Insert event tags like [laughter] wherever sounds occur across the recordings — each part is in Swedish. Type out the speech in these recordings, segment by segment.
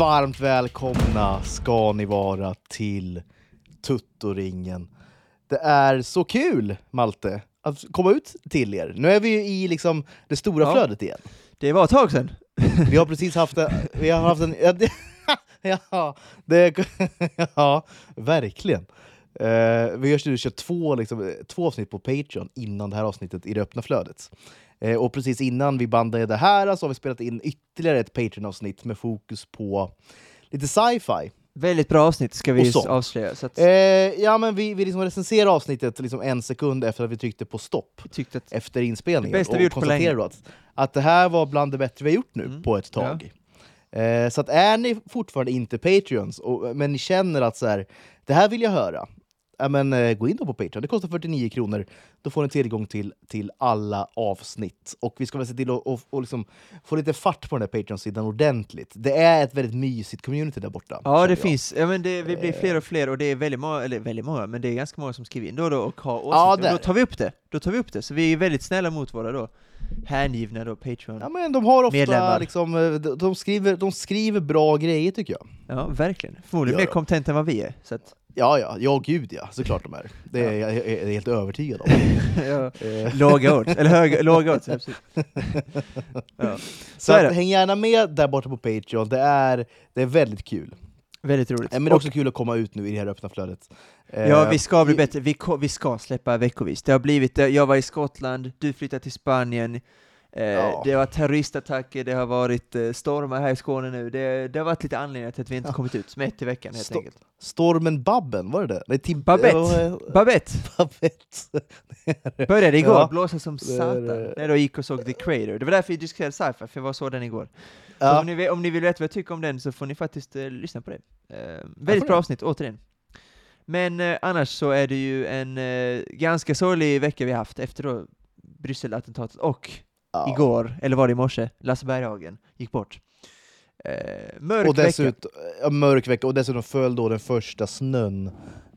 Varmt välkomna ska ni vara till Tuttoringen. Det är så kul, Malte, att komma ut till er. Nu är vi ju i liksom det stora Ja. flödet igen. Det var ett tag sedan. Vi har precis haft en... Vi har haft en ja, det, [laughs] ja, det, ja, verkligen. Eh, vi har kört två, liksom, två avsnitt på Patreon innan det här avsnittet i det öppna flödet. Eh, och precis innan vi bandade det här så har vi spelat in ytterligare ett Patreon-avsnitt med fokus på lite sci-fi. Väldigt bra avsnitt ska vi avslöja. Att Eh, ja, men vi, vi liksom recenserade avsnittet liksom en sekund efter att vi tryckte på stopp att efter inspelningen Det bästa vi gjort på då att, att det här var bland det bättre vi har gjort nu Mm. på ett tag. Eh, så att är ni fortfarande inte Patreons, och, men ni känner att så här, det här vill jag höra, ja, men, eh, gå in då på Patreon. Det kostar 49 kronor. Då får ni tillgång till, till alla avsnitt. Och vi ska väl se till att och, och liksom få lite fart på den här Patreon-sidan ordentligt. Det är ett väldigt mysigt community där borta. Ja, det jag. finns. Ja, men det, vi blir fler och fler och det är väldigt många, eller väldigt många, men det är ganska många som skriver in då och då och har åsikter. Ja, och där. då tar vi upp det. Då tar vi upp det. Så vi är väldigt snälla mot våra då hängivna då Patreon. Ja, Ja, men de har ofta Medlemmar. liksom, eh, de, de, skriver, de skriver bra grejer tycker jag. verkligen. Förmodligen mer kompetent än vad vi är. Så att, Ja, ja, ja, gud ja, såklart de är. Det är jag, jag är helt övertygad om. [laughs] ja. Eh, Låga odds, eller höga, låga odds. ja. [laughs] Så att, häng gärna med där borta på Patreon, det är, det är väldigt kul. Väldigt roligt. Men det är Och- också kul att komma ut nu i det här öppna flödet. Eh, Ja, vi ska bli bättre. Vi, vi ska släppa veckovis. Det har blivit, jag var i Skottland, du flyttade till Spanien, eh, Ja. det har varit terroristattacker, det har varit eh, stormar här i Skåne nu. Det, det har varit lite anledningar till att vi inte Ja. kommit ut, som ett i veckan helt Sto- enkelt. Stormen Babben, var det det? Nej, Tib- Babette. Babette [laughs] Babette. började igår, Ja. blåsa som satan. När jag gick och såg The Creator. Det var därför vi diskuterade sci-fi, för jag var så den igår. Ja. om, ni, om ni vill veta vad jag tycker om den så får ni faktiskt eh, lyssna på det. Eh, väldigt bra det. avsnitt, återigen. Men eh, annars så är det ju en eh, ganska sorglig vecka vi haft efter då Brysselattentatet och Ja. igår, eller var det i morse, Lasse Berghagen gick bort. Eh, mörk Och vecka. ja, mörk vecka, och dessutom föll då den första snön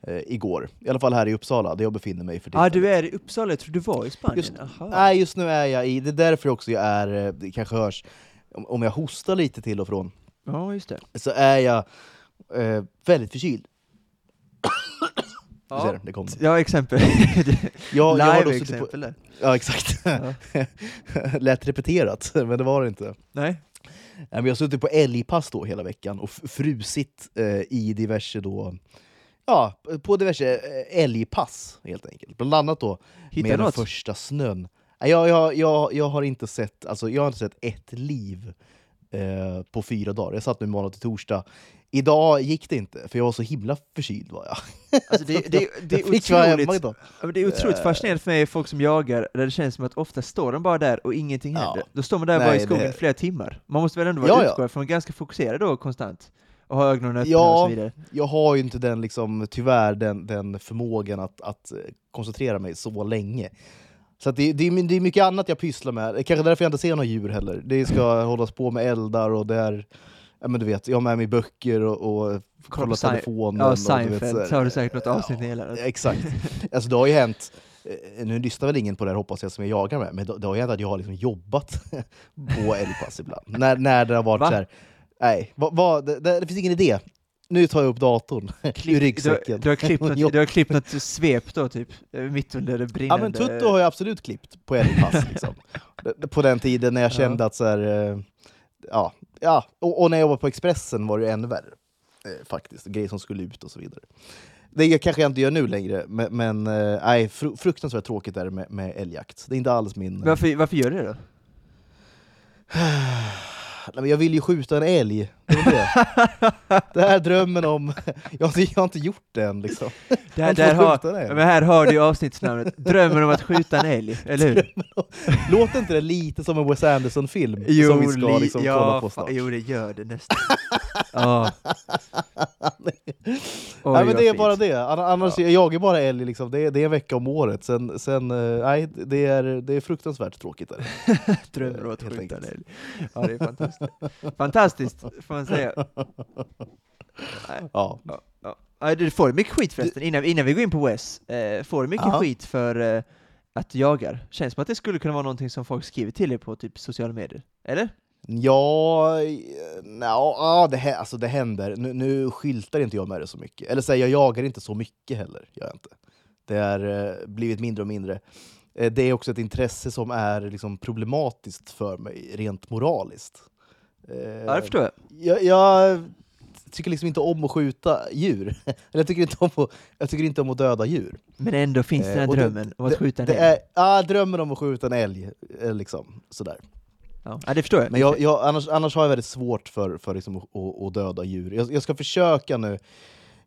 eh, igår. I alla fall här i Uppsala, där jag befinner mig för Ja, ah, tillfället. du är i Uppsala, jag tror du var i Spanien. Just-. Nej, just nu är jag i, det är därför också jag är, eh, det kanske hörs, om, om jag hostar lite till och från, Ja, just det. så är jag eh, väldigt förkyld. Du Ja, ser, det kom. ja exempel. [laughs] På, Live-exempel där. ja, exakt. Ja. [laughs] Lätt repeterat, men det var det inte. Nej. Jag har suttit på älgpass då hela veckan och frusit eh, i diverse då, ja, på diverse eh, älgpass helt enkelt. Bland annat då Hittar med du den något? första snön. Jag, jag, jag, jag, har inte sett, alltså, jag har inte sett ett liv eh, på fyra dagar. Jag satt nu måndag till torsdag. Idag gick det inte, för jag var så himla förkyld. Var jag. Alltså det, det, [laughs] det, är otroligt, ja, det är otroligt Eh. fascinerande för mig, folk som jagar, där det känns som att ofta står de bara där och ingenting Ja. händer. Då står man där bara Nej, i skogen det- flera timmar. Man måste väl ändå vara Ja, ja. utgående från ganska fokuserad då konstant? Och ha ögonen öppna Ja. och så vidare. Jag har ju inte den, liksom, tyvärr den, den förmågan att, att eh, koncentrera mig så länge. Så det, det, är, det är mycket annat jag pysslar med. Det är Kanske därför jag inte ser några djur heller. Det ska hållas på med eldar och det är... Ja, men du vet, jag har med mig böcker och, och kolla på Sein- telefonen. Ja, och, Seinfeld, här- så har du säkert något Ja, avsnitt det gäller. Exakt. [laughs] Alltså det har ju hänt, eh, nu lyssnar väl ingen på det här hoppas jag som jag jagar med, men det, har ju hänt att jag har liksom jobbat [laughs] på älgpass ibland. När, när det har varit Va? så här, nej, vad, det, det, det finns ingen idé. Nu tar jag upp datorn [laughs] ur Du, ryggsäcken. du, har klippt [laughs] du har klippt något svep då typ, eh, mitt under det Ja brinnande... men Tutto har jag absolut klippt på älgpass. [laughs] Liksom. Det- på den tiden när jag Ja. kände att så här, eh, ja, ja. Och, och när jag jobbade på Expressen var det ännu värre. Eh, faktiskt, grejer som skulle ut och så vidare. Det kanske jag inte gör nu längre, men, men nej, fru- fruktansvärt tråkigt är det med, med älgjakt. Det är inte alls min... Varför, varför gör du det då? [sighs] Jag vill ju skjuta en älg. Det är det. det här drömmen om... Jag har, inte- jag har inte gjort det än liksom. Man får där, ja, men här har du ju avsnittsnamnet, Drömmen om att skjuta en älg, [laughs] eller hur? Låter inte det lite som en Wes Anderson-film? som vi ska li- liksom ja, kolla på snart? Jo, det gör det nästan. [laughs] ja. Oj, nej, men det är fint. bara det. Ann- Annars, jag jagar bara älg, liksom. det, är, det är en vecka om året. Sen, sen eh, nej, det är, det är fruktansvärt tråkigt. Är det. [laughs] Drömmer om att skjuta en älg. Ja, det är fantastiskt. Fantastiskt, får man säga. Nej, Ja. ja, ja. Du får mycket skit förresten, innan, innan vi går in på Wes. Eh, får du mycket Ja. skit för eh, att du jagar? Känns som att det skulle kunna vara någonting som folk skriver till dig på typ sociala medier? Eller? Ja, ja det, alltså det händer. Nu, nu skyltar inte jag med det så mycket. Eller här, jag jagar inte så mycket heller. Gör jag inte. Det har eh, blivit mindre och mindre. Eh, det är också ett intresse som är liksom, problematiskt för mig rent moraliskt. Eh, Ja, det förstår jag. jag, jag tycker liksom inte om att skjuta djur. [laughs] Eller jag tycker inte om att, jag tycker inte om att döda djur. Men ändå finns den Eh, här det- drömmen om att skjuta en det älg. är, ja, Drömmen om att skjuta en älg. eh, Liksom, sådär. Ja. det förstår jag. Men jag, jag, annars, annars har jag väldigt svårt för, för liksom att, att, döda djur. Jag, jag ska försöka nu.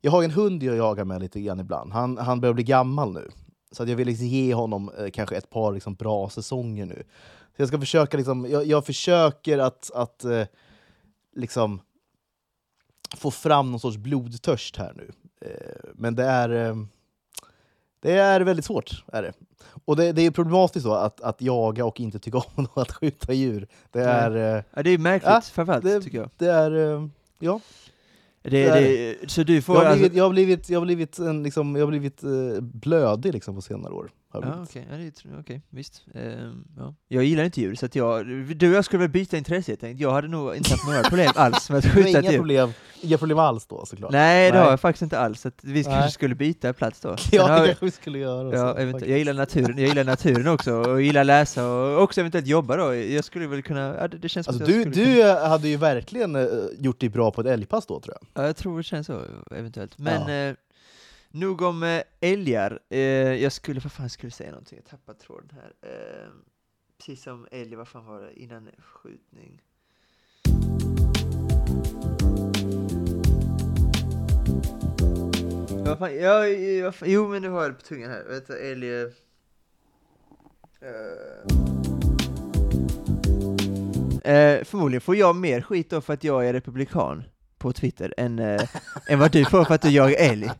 Jag har en hund jag jagar med lite grann ibland. Han, han börjar bli gammal nu. Så att jag vill liksom ge honom eh, kanske ett par liksom, bra säsonger nu. Så jag ska försöka liksom, jag, jag försöker att, att eh, liksom få fram någon sorts blodtörst här nu. Eh, men det är, eh, det är väldigt svårt. Är det. Och det, det är problematiskt då att, att jaga och inte tycka [laughs] om att skjuta djur. Det är, eh, Ja, det är märkligt Ja, framförallt, det- tycker jag. det är eh, ja. Det, det så du får Jag har blivit, jag har blivit, jag har blivit, en, liksom, jag har blivit blödig liksom, på senare år. Jag Ja, blivit. okej, ja, det är- okej, visst. Ehm, ja. Jag gillar inte djur, så att jag, du och jag skulle väl byta intresse helt enkelt. Jag hade nog inte haft några problem [laughs] alls med att skjuta ett inga djur. problem, inga problem alls då såklart. Nej, det Nej. har jag faktiskt inte alls. Så att vi kanske Nej. skulle byta plats då. [laughs] Sen Ja, har- det kanske vi skulle göra. Ja, så, jag gillar naturen, jag gillar naturen också, och gillar läsa och också eventuellt jobba då. Jag skulle väl kunna, ja, det, det känns Alltså, att jag du, du eh, hade ju verkligen eh, gjort dig bra på ett älgpass då tror jag. kunna, ja, jag tror det känns så, eventuellt. Men Ja. eh, nog om eh, älgar. Eh, jag skulle, vad fan skulle säga någonting? Jag tappade tråden här. Eh, precis som älg, vad fan var det, innan skjutning? Vad fan, ja, ja, fan, jo men nu har jag det på tungan här. Vänta, älg... Eh, eh, förmodligen får jag mer skit då för att jag är republikan på Twitter än, eh, än vad du får för att du jagar älg.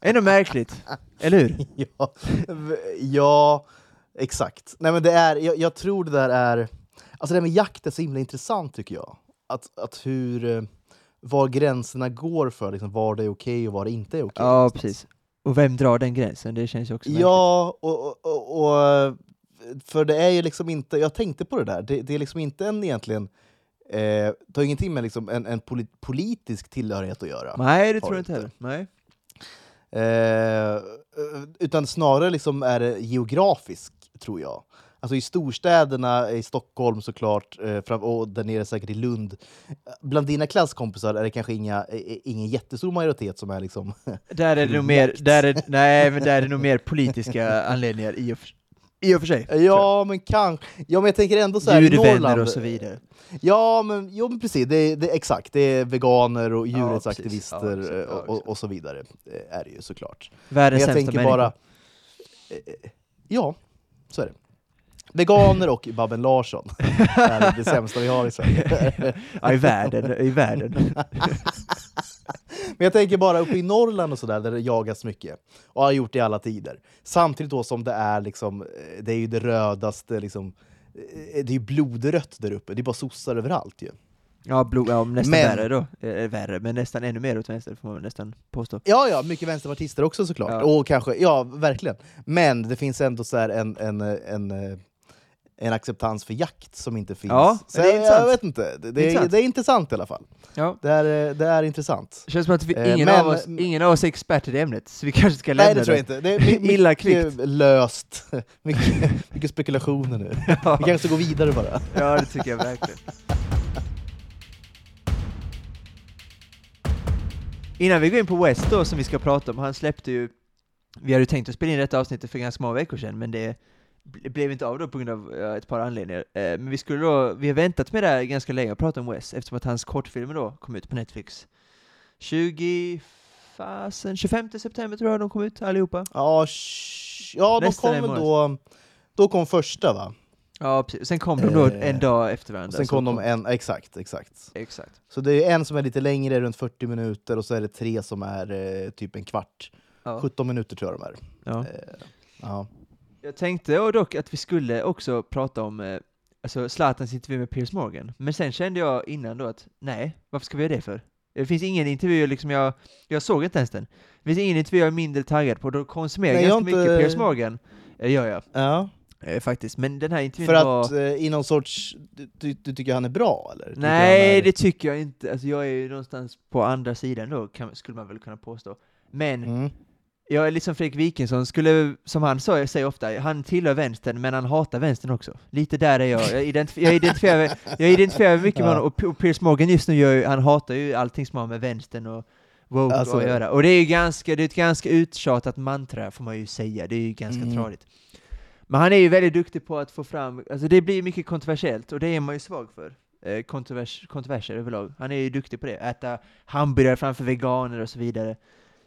Ändå märkligt, eller hur? [laughs] ja, ja, exakt. Nej, men det är, jag, jag tror det där är... Alltså det här med jakt är så himla intressant tycker jag. Att, att hur, eh, var gränserna går för liksom, var det är okej och var det inte är okej. Ja, någonstans. precis. Och vem drar den gränsen? Det känns ju också märkligt. Ja, och, och, och, och för det är ju liksom inte, jag tänkte på det där, det, det är liksom inte en egentligen, eh, det har ingenting med liksom en, en poli, politisk tillhörighet att göra. Nej, det tror jag inte heller. Nej. Eh, utan snarare liksom är det geografisk, tror jag. Alltså i storstäderna, i Stockholm såklart, eh, fram, och där nere säkert i Lund. Bland dina klasskompisar är det kanske inga, eh, ingen jättestor majoritet som är liksom... Där är det nog [laughs] mer, där är, nej, men där är det nog mer politiska anledningar i och för, i och för sig. ja, men kanske. Ja, men jag tänker ändå så här Djurvänner Norrland. och så vidare. Ja, men, jo, men precis. Det, är- det, är exakt. Det är veganer och Ja, djurrättsaktivister precis. Ja. Ja, eh, och, och så vidare. eh, Är det ju såklart. Världens sämsta tänker människa. bara... eh, Ja, så är det. Veganer och Babben Larsson [laughs] är det sämsta vi har i Sverige. ja, i världen, i världen. [laughs] Men jag tänker bara uppe i Norrland och sådär, där det jagas mycket. Och har gjort det i alla tider. Samtidigt då som det är liksom, eh, det är ju det rödaste, liksom, eh, det är ju blodrött där uppe. Det är bara sossar överallt ju. Ja, blod, ja nästan Men- värre då. Eh, värre, men nästan ännu mer åt vänster får man nästan påstå. Ja, ja, mycket vänsterpartister också såklart. Ja. Och kanske, ja, verkligen. Men det finns ändå så här en, en, en, eh, en acceptans för jakt som inte finns. Ja, så det är jag, jag vet inte. Det, det, är, Intressant. det är intressant i alla fall. Ja. Det är, det är intressant. Det känns som att vi, Eh, ingen, men- av oss, ingen av oss är experter i ämnet, så vi kanske ska lämna Nej, det tror jag inte. Det är my- [laughs] Illa mycket kvickt. löst. [laughs] mycket, mycket spekulationer nu. [laughs] Ja. Vi kanske ska gå vidare bara. ja, det tycker jag verkligen. Innan vi går in på West då, som vi ska prata om, han släppte ju, vi hade tänkt att spela in detta avsnittet för ganska många veckor sedan, men det blev inte av då på grund av ja, ett par anledningar. Eh, men vi skulle då, vi har väntat med det här ganska länge att prata om West, eftersom att hans kortfilmer då kom ut på Netflix. 20, fasen, 25 september tror jag de kom ut allihopa. Ja, ja de Nästan kom då... Då kom första va? Ja, precis. Sen kom de då Eh, en dag efter varandra. Och sen kom de en... Exakt, exakt. Exakt. Så det är en som är lite längre, runt 40 minuter, och så är det tre som är eh, typ en kvart. Ja. 17 minuter tror jag de är. Ja. Eh, ja. Jag tänkte dock att vi skulle också prata om eh, alltså Zlatans intervju med Piers Morgan, men sen kände jag innan då att nej, varför ska vi göra det för? Det finns ingen intervju, liksom jag, jag såg inte ens den. Det finns ingen intervju jag är mindre taggad på, då konsumerar jag ganska har mycket inte- Piers Morgan, det gör jag. ja. Eh, faktiskt, men den här intervjun För var... att eh, i någon sorts... Du, du, tycker han är bra eller? Nej, är... det tycker jag inte. Alltså jag är ju någonstans på andra sidan då, kan, skulle man väl kunna påstå. Men Mm. Jag är lite som Fredrik Wikingsson, skulle, som han sa, jag säger ofta, han tillhör vänstern, men han hatar vänstern också. Lite där är jag. Jag, identif jag, identifierar, jag identifierar mycket med Ja. honom, och, Piers Morgan just nu, gör han hatar ju allting som har med vänstern och woke Alltså- att göra. Och det är ju ganska, det är ett ganska uttjatat mantra, får man ju säga. Det är ju ganska Mm. tradigt. Men han är ju väldigt duktig på att få fram, alltså det blir mycket kontroversiellt, och det är man ju svag för. Eh, kontrovers, kontroverser överlag. Han är ju duktig på det. Äta hamburgare framför veganer och så vidare.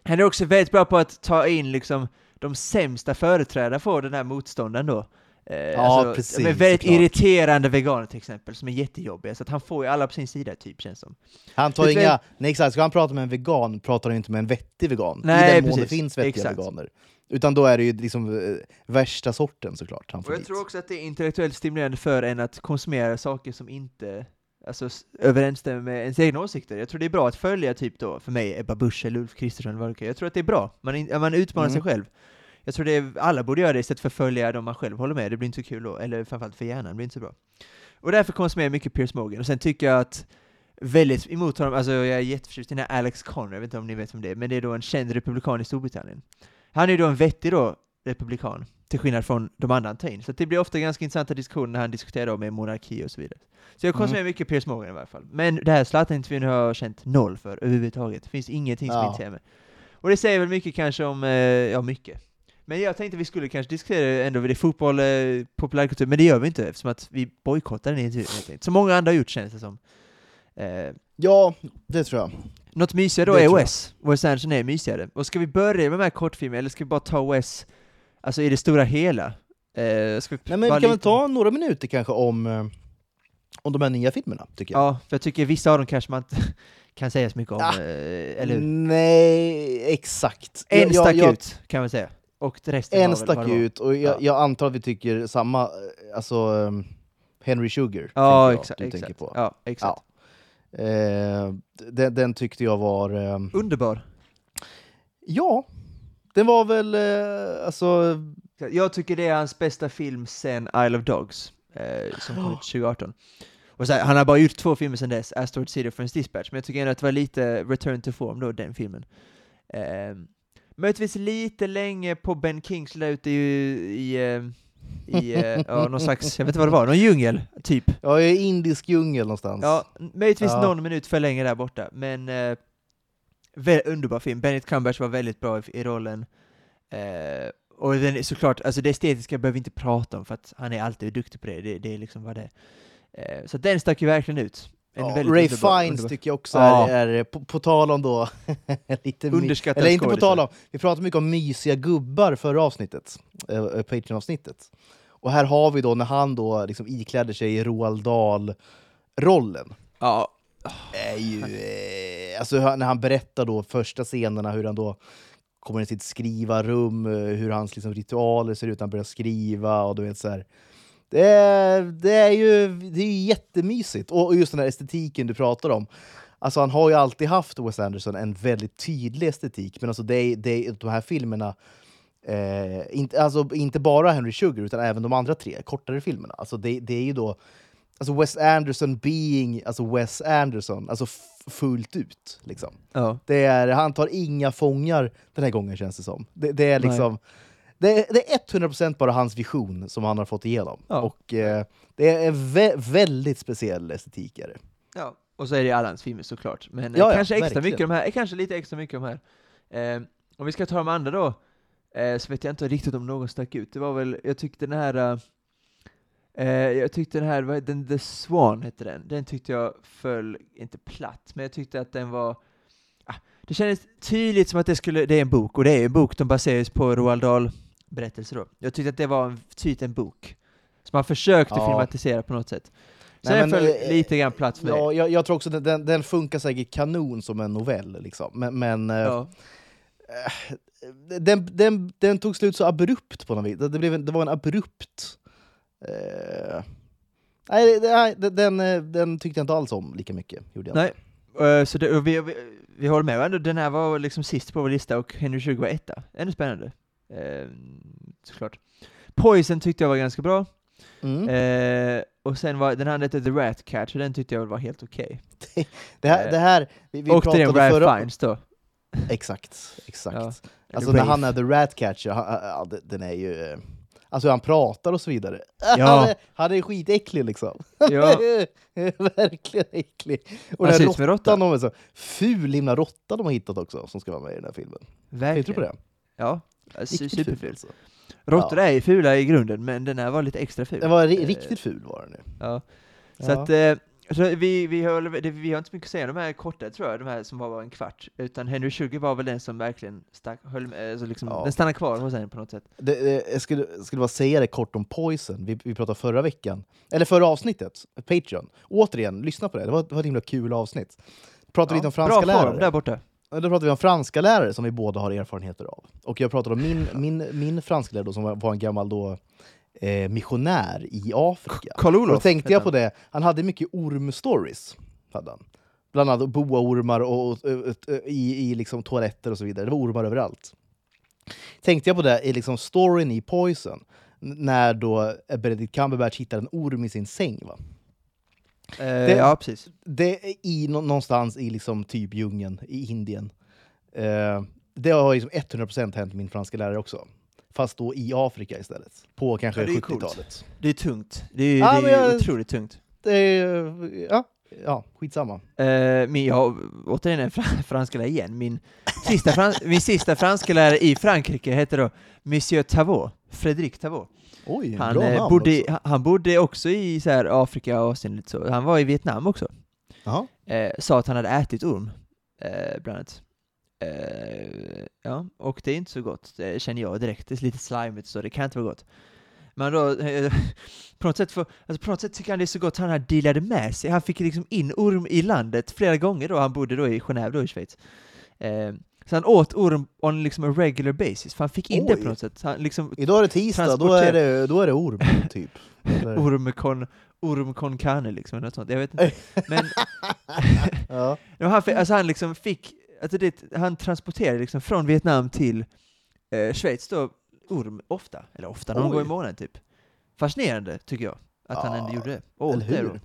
Han är också väldigt bra på att ta in liksom de sämsta företrädarna för den här motståndaren då. Eh, Ja, precis, De är väldigt såklart. irriterande veganer till exempel, som är jättejobbiga, så att han får ju alla på sin sida typ, känns som. Han tar inga... Nej exakt, ska han prata med en vegan pratar han inte med en vettig vegan. Nej, I den mån det precis. finns vettiga Exakt. veganer. Utan då är det ju liksom eh, värsta sorten såklart han får Och jag dit. tror också att det är intellektuellt stimulerande för en att konsumera saker som inte alltså, överensstämmer med ens egna åsikter. Jag tror det är bra att följa typ då, för mig, Ebba Busch eller Ulf Kristersson vad. Jag tror att det är bra. Man, man utmanar Mm. sig själv. Jag tror det är, alla borde göra det istället för att följa de man själv håller med. Det blir inte så kul då, eller framförallt för hjärnan, det blir inte så bra. Och därför konsumerar jag mycket Piers Morgan. Och sen tycker jag att väldigt emot honom, alltså jag är jätteförtjust i den här Alex Conner, jag vet inte om ni vet om det är, men det är då en känd republikan i Storbritannien. Han är ju då en vettig då, republikan, till skillnad från de andra han tar in. Så det blir ofta ganska intressanta diskussioner när han diskuterar då med monarki och så vidare. Så jag konsumerar mycket Piers Morgan i varje fall. Men det här Zlatan-intervjun har jag känt noll för överhuvudtaget. Det finns ingenting som Ja. intresserar mig. Och det säger väl mycket kanske om, eh, ja mycket. Men jag tänkte vi skulle kanske diskutera ändå, det fotboll, eh, populärkultur, men det gör vi inte eftersom att vi bojkottar den intervjun. Som många andra har gjort känns det som. Eh, Ja, det tror jag. något mysigare då Det är jag. Wes. Anderson är mysigare. Och ska vi börja med de här kortfilmerna, eller ska vi bara ta Wes, alltså i det stora hela? Eh, ska Nej, men vi kan väl ta några minuter kanske om, eh, om de här nya filmerna, tycker jag. Ja, för jag tycker vissa av dem kanske man inte [laughs] kan säga så mycket om, Ah, eh, eller? Nej, exakt. En Jag- stack jag- ut, kan man säga. Och resten En stack ut, och jag, Ja. jag antar att vi tycker samma, eh, alltså um, Henry Sugar. Ja, exakt. du tänker exakt. på. Ja, exakt. Eh, den, den tyckte jag var... Eh, Underbar. ja, den var väl, eh, alltså... Jag tycker det är hans bästa film sen Isle of Dogs, eh, som kom ut 2018. Och så här, han har bara gjort två filmer sen dess, Asteroid City och Friends Dispatch, men jag tycker ändå att det var lite return to form då, den filmen. Eh, möjligtvis lite länge på Ben Kings lilla ute i, i, eh, i eh, ja, någon slags, jag vet inte vad det var, någon djungel, typ. Ja, i indisk djungel någonstans. Ja, möjligtvis Ja. någon minut för länge där borta, men eh, underbar film. Benedict Cumberbatch var väldigt bra i, i rollen. Eh, och den är såklart, alltså det estetiska behöver vi inte prata om för att han är alltid duktig på det, det, det är liksom vad det är. Eh, så den stack ju verkligen ut. En Ja, Ray underbar- Fiennes underbar- tycker jag också Ja. är, är på, på tal om då, [laughs] lite Underskattad Eller inte på tal om, vi pratade mycket om mysiga gubbar förra avsnittet, äh, Patreon-avsnittet. Och här har vi då när han då liksom ikläder sig Roald Dahl-rollen. Ja, är ju, eh, alltså när han berättar då första scenerna hur han då kommer i sitt skrivarrum, eh, hur hans liksom, ritualer ser ut när han börjar skriva och du vet så här. Det är, det är ju det är jättemysigt. Och just den här estetiken du pratar om. Alltså han har ju alltid haft, Wes Anderson, en väldigt tydlig estetik. Men alltså det det de här filmerna, eh, inte, alltså inte bara Henry Sugar utan även de andra tre kortare filmerna. Alltså det, det är ju då alltså Wes Anderson being alltså Wes Anderson, alltså fullt ut. Liksom. ja. Det är, han tar inga fångar den här gången känns det som. Det, det är Nej. liksom det är, det är 100% bara hans vision som han har fått igenom. Ja. Och eh, det är en vä väldigt speciell estetik. Är det. Ja, och så är det alla hans filmer såklart. Men eh, Ja, ja, kanske extra verkligen. mycket de här, eh, kanske lite extra mycket de här. Eh, om vi ska ta de andra då, eh, så vet jag inte riktigt om någon stack ut. Det var väl, jag tyckte den här, eh, eh, jag tyckte den här, vad den, The Swan hette den, den tyckte jag föll, inte platt, men jag tyckte att den var, ah, det kändes tydligt som att det skulle, det är en bok, och det är en bok, de baseras på Roald Dahl berättelser då. Jag tyckte att det var en, tydligt en bok, som man försökte Ja. filmatisera på något sätt. Så Nej, den föll eh, lite grann platt för mig. Ja, jag, jag tror också att den, den funkar säkert kanon som en novell. Liksom. Men, men eh, Ja. den, den, den tog slut så abrupt på något vis. Det, blev en, det var en abrupt... Eh, nej, nej, den, den, eh, den tyckte jag inte alls om lika mycket. Gjorde jag Nej, eh, så det, och vi, vi, vi håller med varandra, den här var liksom sist på vår lista och Henry 20 var etta. Ännu spännande. Eh, såklart. Poison tyckte jag var ganska bra. Mm. Eh, och sen var den andra hette The Rat Catcher, den tyckte jag var helt okej. [laughs] det, här, det här, vi, vi och pratade Ralph förra... Fiennes då. Exakt, exakt. Ja. Alltså när han är The Ratcatcher, ja, det- den är ju... Alltså hur han pratar och så vidare. Ja. [laughs] Han, är, han är skitäcklig liksom. Ja. [laughs] Verkligen äcklig. Och Han den här råttan, de är så ful himla råtta de har hittat också, som ska vara med i den här filmen. Verkligen. Tänkte du på det? Ja, ful superful. alltså. Råttor Ja. är ju fula i grunden, men den här var lite extra ful. Den var ri Eh, riktigt ful var den ju. Ja. Så Ja. att, eh, så vi, vi, har, det- vi har inte mycket att säga de här korta, tror jag, de här som var bara en kvart. Utan Henry Sugar var väl den som verkligen stack, höll, med- alltså liksom, Ja. den stannade kvar hos en på något sätt. Det, det, jag skulle, skulle bara säga det kort om Poison, vi, vi pratade förra veckan, eller förra avsnittet, Patreon. Återigen, lyssna på det, det var, det var ett himla kul avsnitt. Pratade lite om franska Bra form lärare. där borta. Ja, Då pratade vi om franska lärare som vi båda har erfarenheter av. Och jag pratade om min, min, min franska lärare då, som var, var en gammal då, eh, missionär i Afrika. Och Karl-Olof då tänkte jag på det, han hade mycket ormstories. Hade han. Bland annat boaormar och, och, och, och, i, i liksom toaletter och så vidare. Det var ormar överallt. Tänkte jag på det i liksom storyn i Poison, när då Benedict Cumberbatch hittar en orm i sin säng. Va? Eh, ja, precis. Det är i, nå- någonstans i liksom typ djungeln i Indien. Eh, det har liksom 100% hänt min franska lärare också. Fast då i Afrika istället. På kanske Ja, det är coolt. 70-talet. Det är tungt. Det är, Ja, det men är jag- otroligt tungt. Det är, ja, ja, skitsamma. Uh, min, jag återigen en fran- [laughs] franska lärare igen. Min sista, fran, min sista franska lärare i Frankrike hette då Monsieur Tavot, Frédéric Tavot. Oj, Han, eh, bodde, också. han- han bodde också i så här, Afrika och Asien lite så. Han var i Vietnam också. Eh, sa att han hade ätit orm, eh, bland annat. Eh, ja, och det är inte så gott, det känner jag direkt. Det är lite slimigt så det kan inte vara gott. Men då, eh, [laughs] på något sätt, för, alltså på något sätt tycker han det är så gott han här dealade med sig. Han fick liksom in orm i landet flera gånger då, han bodde då i Genève då i Schweiz. Eh, så han åt orm on liksom a regular basis, för han fick in det Oj. på något sätt. Han liksom, Idag är det tisdag, då är det, då är det orm, [laughs] typ. Orm con, orm con carne liksom, något sånt. Jag vet inte. [laughs] Men ja. Ja, han, fick- alltså han liksom fick, alltså det, han transporterade liksom från Vietnam till eh, Schweiz då, orm ofta, eller ofta, någon gång i månaden typ. Fascinerande tycker jag, att han Ja, ändå gjorde det. Och Eller åt det hur?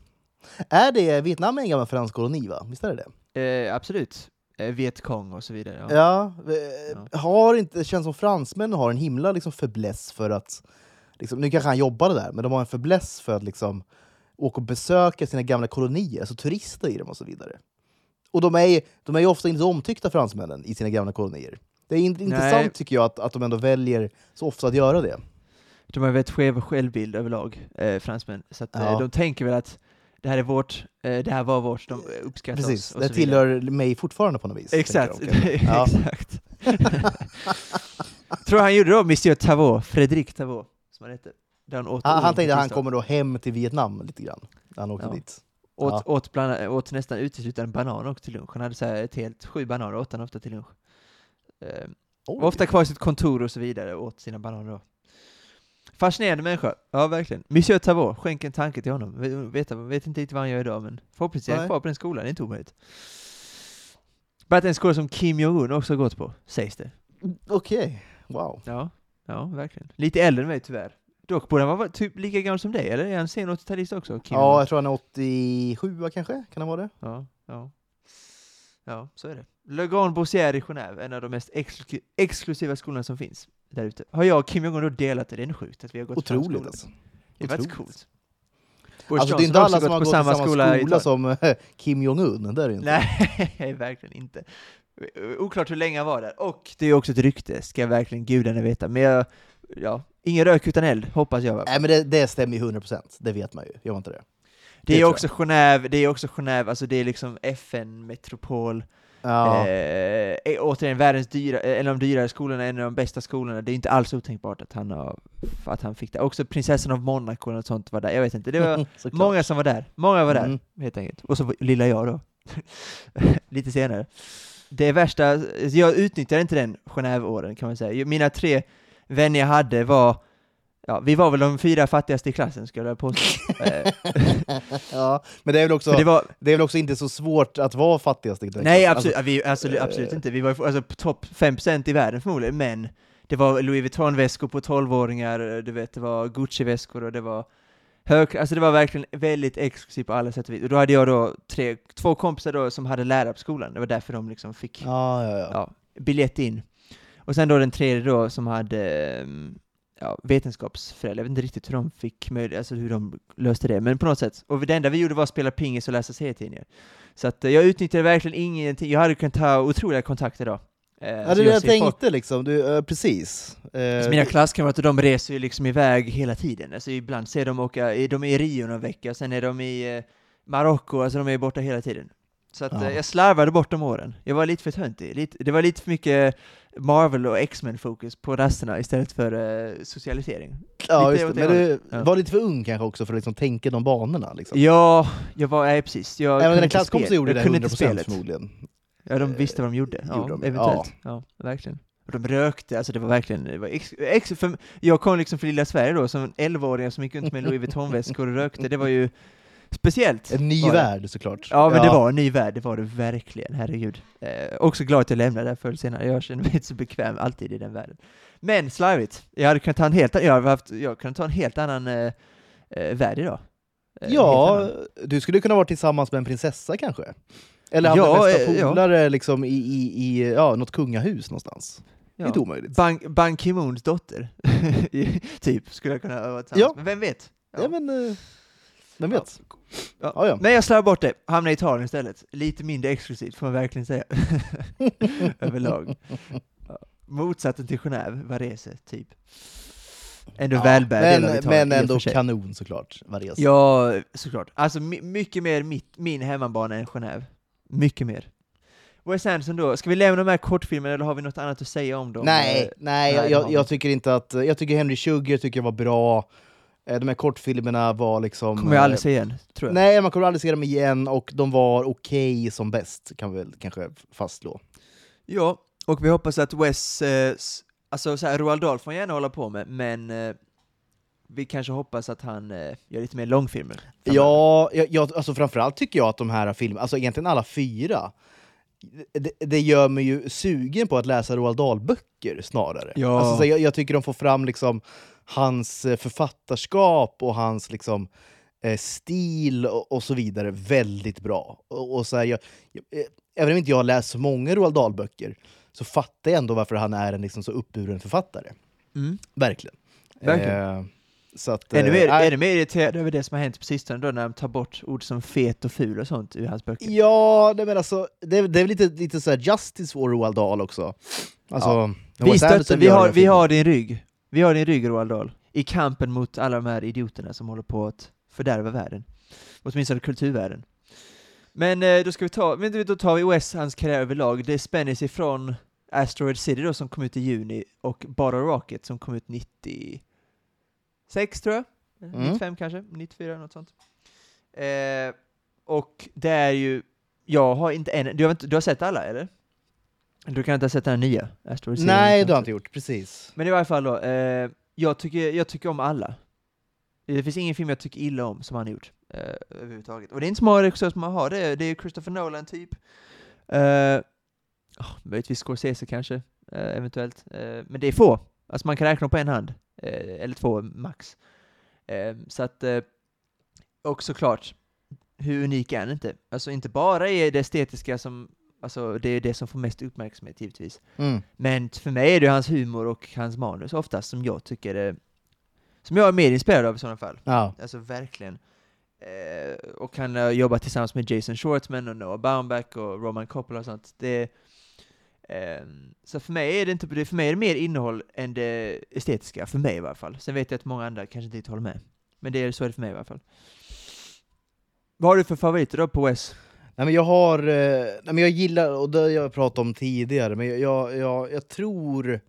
Är det, Vietnam är en gammal fransk koloni va? Visst är det det? Eh, absolut. Eh, Vietkong och så vidare. Ja. Ja, eh, har inte, det känns som fransmännen har en himla liksom fäbless för att, liksom, nu kanske han jobbade där, men de har en fäbless för att liksom, åka och besöka sina gamla kolonier, alltså turista i dem och så vidare. Och de är, de är ju ofta inte omtyckta fransmännen i sina gamla kolonier. Det är in, intressant tycker jag att, att de ändå väljer så ofta att göra det. De har ju väldigt skev självbild överlag, eh, fransmän. Så att, eh, Ja. de tänker väl att det här är vårt, eh, det här var vårt, de uppskattar Precis, oss. och det tillhör mig fortfarande på något vis. Exakt. [laughs] Ja. exakt. [laughs] Tror han gjorde då, Monsieur Tavot, Frédéric Tavot, som han hette. Han åt Han, tänkte att han kommer då hem till Vietnam lite grann, han åkte Ja. dit. Åt, Ja. åt, bland, åt nästan uteslutande banan också till lunch. Han hade så här ett helt, sju bananer åt han ofta till lunch. Eh, var ofta kvar i sitt kontor och så vidare åt sina bananer då. Fascinerande människa, ja verkligen. Monsieur Tavot, skänk en tanke till honom. Vet, vet, inte riktigt vad han gör idag, men förhoppningsvis är han kvar på den skolan, det är inte omöjligt. Bara en skola som Kim Jong-Un också har gått på, sägs det. Okej, wow. Ja, ja verkligen. Lite äldre än mig tyvärr. Dock borde han vara typ lika gammal som dig, eller är han sen 80-talist också? Kim Ja, jag tror han är 87 kanske, kan han vara det? Ja, ja. Ja, så är det. Le Grand Boursier i Genève, en av de mest exklu- exklusiva skolorna som finns där ute. Har jag och Kim Jong-Un då delat det? Det är ändå sjukt att vi har gått på samma Otroligt skola. alltså. Det är faktiskt coolt. Boris Alltså det är inte alla som har på gått i samma skola, i Italien. som eh, Kim Jong-Un, det är det inte. Nej, [laughs] verkligen inte. Oklart hur länge han var där. Och det är också ett rykte, ska verkligen gudarna veta. Men jag, ja, ingen rök utan eld, hoppas jag. Nej men det, det stämmer ju 100%, det vet man ju. Gör inte det? Det är tror också Genève, det är också Genève, alltså det är liksom FN-metropol. Ja. Eh, är återigen världens dyra, eh, en av de dyrare skolorna, en av de bästa skolorna. Det är inte alls otänkbart att han, har, att han fick det. Också prinsessan av Monaco och sånt var där. Jag vet inte, det var [laughs] många som var där. Många var där, Mm. helt enkelt. Och så lilla jag då. [laughs] Lite senare. Det värsta, jag utnyttjade inte den Genève-åren kan man säga. Mina tre vänner jag hade var Ja, vi var väl de fyra fattigaste i klassen skulle jag påstå. [laughs] Eh, ja, men det är, väl också, det var, det är väl också inte så svårt att vara fattigast i den Nej, klassen. absolut, vi, absolut, eh, absolut inte. Vi var alltså, på topp 5% i världen förmodligen, men det var Louis Vuitton-väskor på 12-åringar, du vet, det var Gucci-väskor och det var hög, alltså det var verkligen väldigt exklusivt på alla sätt och vis. Och då hade jag då tre, två kompisar då som hade lärare på skolan, det var därför de liksom fick ja, ja. ja, biljett in. Och sen då den tredje då som hade mm, ja, vetenskapsföräldrar, jag vet inte riktigt hur de fick möjlighet, alltså hur de löste det, men på något sätt. Och det enda vi gjorde var att spela pingis och läsa serietidningar. Så att eh, jag utnyttjade verkligen ingenting, jag hade kunnat ta otroliga kontakter då. Eh, Ja, så det det jag ser folk- tänkte liksom, du, eh, precis. Eh, så mina klasskamrater de reser ju liksom iväg hela tiden. Alltså ibland ser de åka, de är i Rio någon vecka, sen är de i eh, Marocko, alltså de är borta hela tiden. Så att Ja. eh, jag slarvade bort de åren. Jag var lite för töntig. Lite, det var lite för mycket Marvel och X-Men-fokus på rasterna istället för eh, socialisering. ja, lite just det. Men du. Ja. var lite för ung kanske också för att liksom tänka de banorna. Liksom. Ja, jag var, nej precis. Jag Även dina klasskompisar gjorde det kunde inte 100% spelet. förmodligen. Ja, de visste vad de gjorde. Ja, Gjorde de, eventuellt. Ja. verkligen. Och de rökte, alltså det var verkligen, det var ex, ex, för, jag kom liksom från lilla Sverige då, som en 11-åring som gick runt med Louis Vuitton-väskor och rökte, det var ju speciellt. En ny värld såklart. Ja, men det var en ny värld, det var det verkligen, herregud. Eh, också glad att jag lämnade där förr senare, jag känner mig [laughs] inte så bekväm alltid i den världen. Men slarvigt, jag hade kunnat ta en helt, jag haft, jag kunde ta en helt annan eh, eh, värld idag. Eh, Ja, du skulle kunna vara tillsammans med en prinsessa kanske? Eller haft Ja, bästa eh, ja. polare liksom i, i, i ja, något kungahus någonstans. Det är Ja. inte omöjligt. Ban, Ban Ki-Moons dotter, [laughs] typ, skulle jag kunna vara tillsammans Ja. Men vem vet? Ja, men, eh, vem vet? Ja. Ja, ja. Men jag slarvade bort det, hamnade i Italien istället. Lite mindre exklusivt får man verkligen säga. [laughs] Överlag. Motsatsen till Genève, Varese, typ. Ändå Ja, välbärgad del av men, Italien, men ändå kanon såklart. Varese. Ja, såklart. Alltså my- mycket mer mitt, min hemmabana än Genève. Mycket mer. Wes Anderson då, ska vi lämna de här kortfilmerna eller har vi något annat att säga om dem? Nej, Eh, nej, nej, jag, jag, tycker inte att... Jag tycker Henry Sugar tycker jag var bra. Eh, De här kortfilmerna var liksom... Kommer jag aldrig eh, se igen, tror jag. Nej, man kommer aldrig se dem igen och de var okej som bäst, kan vi väl kanske fastslå. Ja, och vi hoppas att Wes, eh, alltså så här, Roald Dahl får gärna hålla på med, men eh, vi kanske hoppas att han eh, gör lite mer långfilmer. framöver. Ja, jag, jag, alltså framförallt tycker jag att de här filmerna, alltså egentligen alla fyra, det, det gör mig ju sugen på att läsa Roald Dahl-böcker snarare. Ja. Alltså, så jag, jag tycker de får fram liksom hans eh, författarskap och hans liksom, eh, stil och, och så vidare väldigt bra. Och, och så här, jag, jag, eh, även om inte jag har läst så många Roald Dahl-böcker så fattar jag ändå varför han är en liksom så uppburen författare. Mm. Verkligen. Verkligen. Eh, så att, Ännu mer, nej. ännu mer irriterad över det som har hänt på sistone då, när de tar bort ord som fet och ful och sånt ur hans böcker. Ja, nej, men alltså, det, är- det är väl lite, lite så här justice for Roald Dahl också. Alltså, Ja. Vi stöttar, vi har, vi har din rygg. Vi har din rygg, Roald Dahl. I kampen mot alla de här idioterna som håller på att fördärva världen. Åtminstone kulturvärlden. Men eh, då ska vi ta, men då tar vi Wes, hans karriär överlag. Det spänner sig från Asteroid City då, som kom ut i juni, och Bottle Rocket som kom ut 96, tror jag? Mm. 95 kanske? 94, något sånt. Eh, och det är ju, jag har inte än, du har, inte, du har sett alla eller? Du kan inte ha sett den nya? City? Nej, det har jag inte gjort. Precis. Men i varje fall då, eh, jag, tycker, jag tycker om alla. Det finns ingen film jag tycker illa om som han har gjort, eh, överhuvudtaget. Och det är inte så många regissörer som har det, det är Christopher Nolan typ. Eh, oh, möjligtvis Scorsese kanske, eh, eventuellt. Eh, men det är få, alltså man kan räkna på en hand, eh, eller två max. Eh, så att, eh, och såklart, hur unik är han inte? Alltså inte bara är det estetiska som, alltså det är det som får mest uppmärksamhet givetvis. Mm. Men för mig är det hans humor och hans manus oftast som jag tycker är, som jag är mer inspirerad av i sådana fall. Ja. Alltså verkligen. Eh, och han har jobbat tillsammans med Jason Schwartzman och Noah Baumbach och Roman Coppola och sånt. Det, eh, så för mig är det inte, för mig är det mer innehåll än det estetiska, för mig i varje fall. Sen vet jag att många andra kanske inte håller med. Men det är så är det för mig i alla fall. Vad har du för favoriter då på Wes? Nej, men jag har... Eh, nej, men jag gillar, och det har jag pratat om tidigare, men jag, jag, jag, jag tror...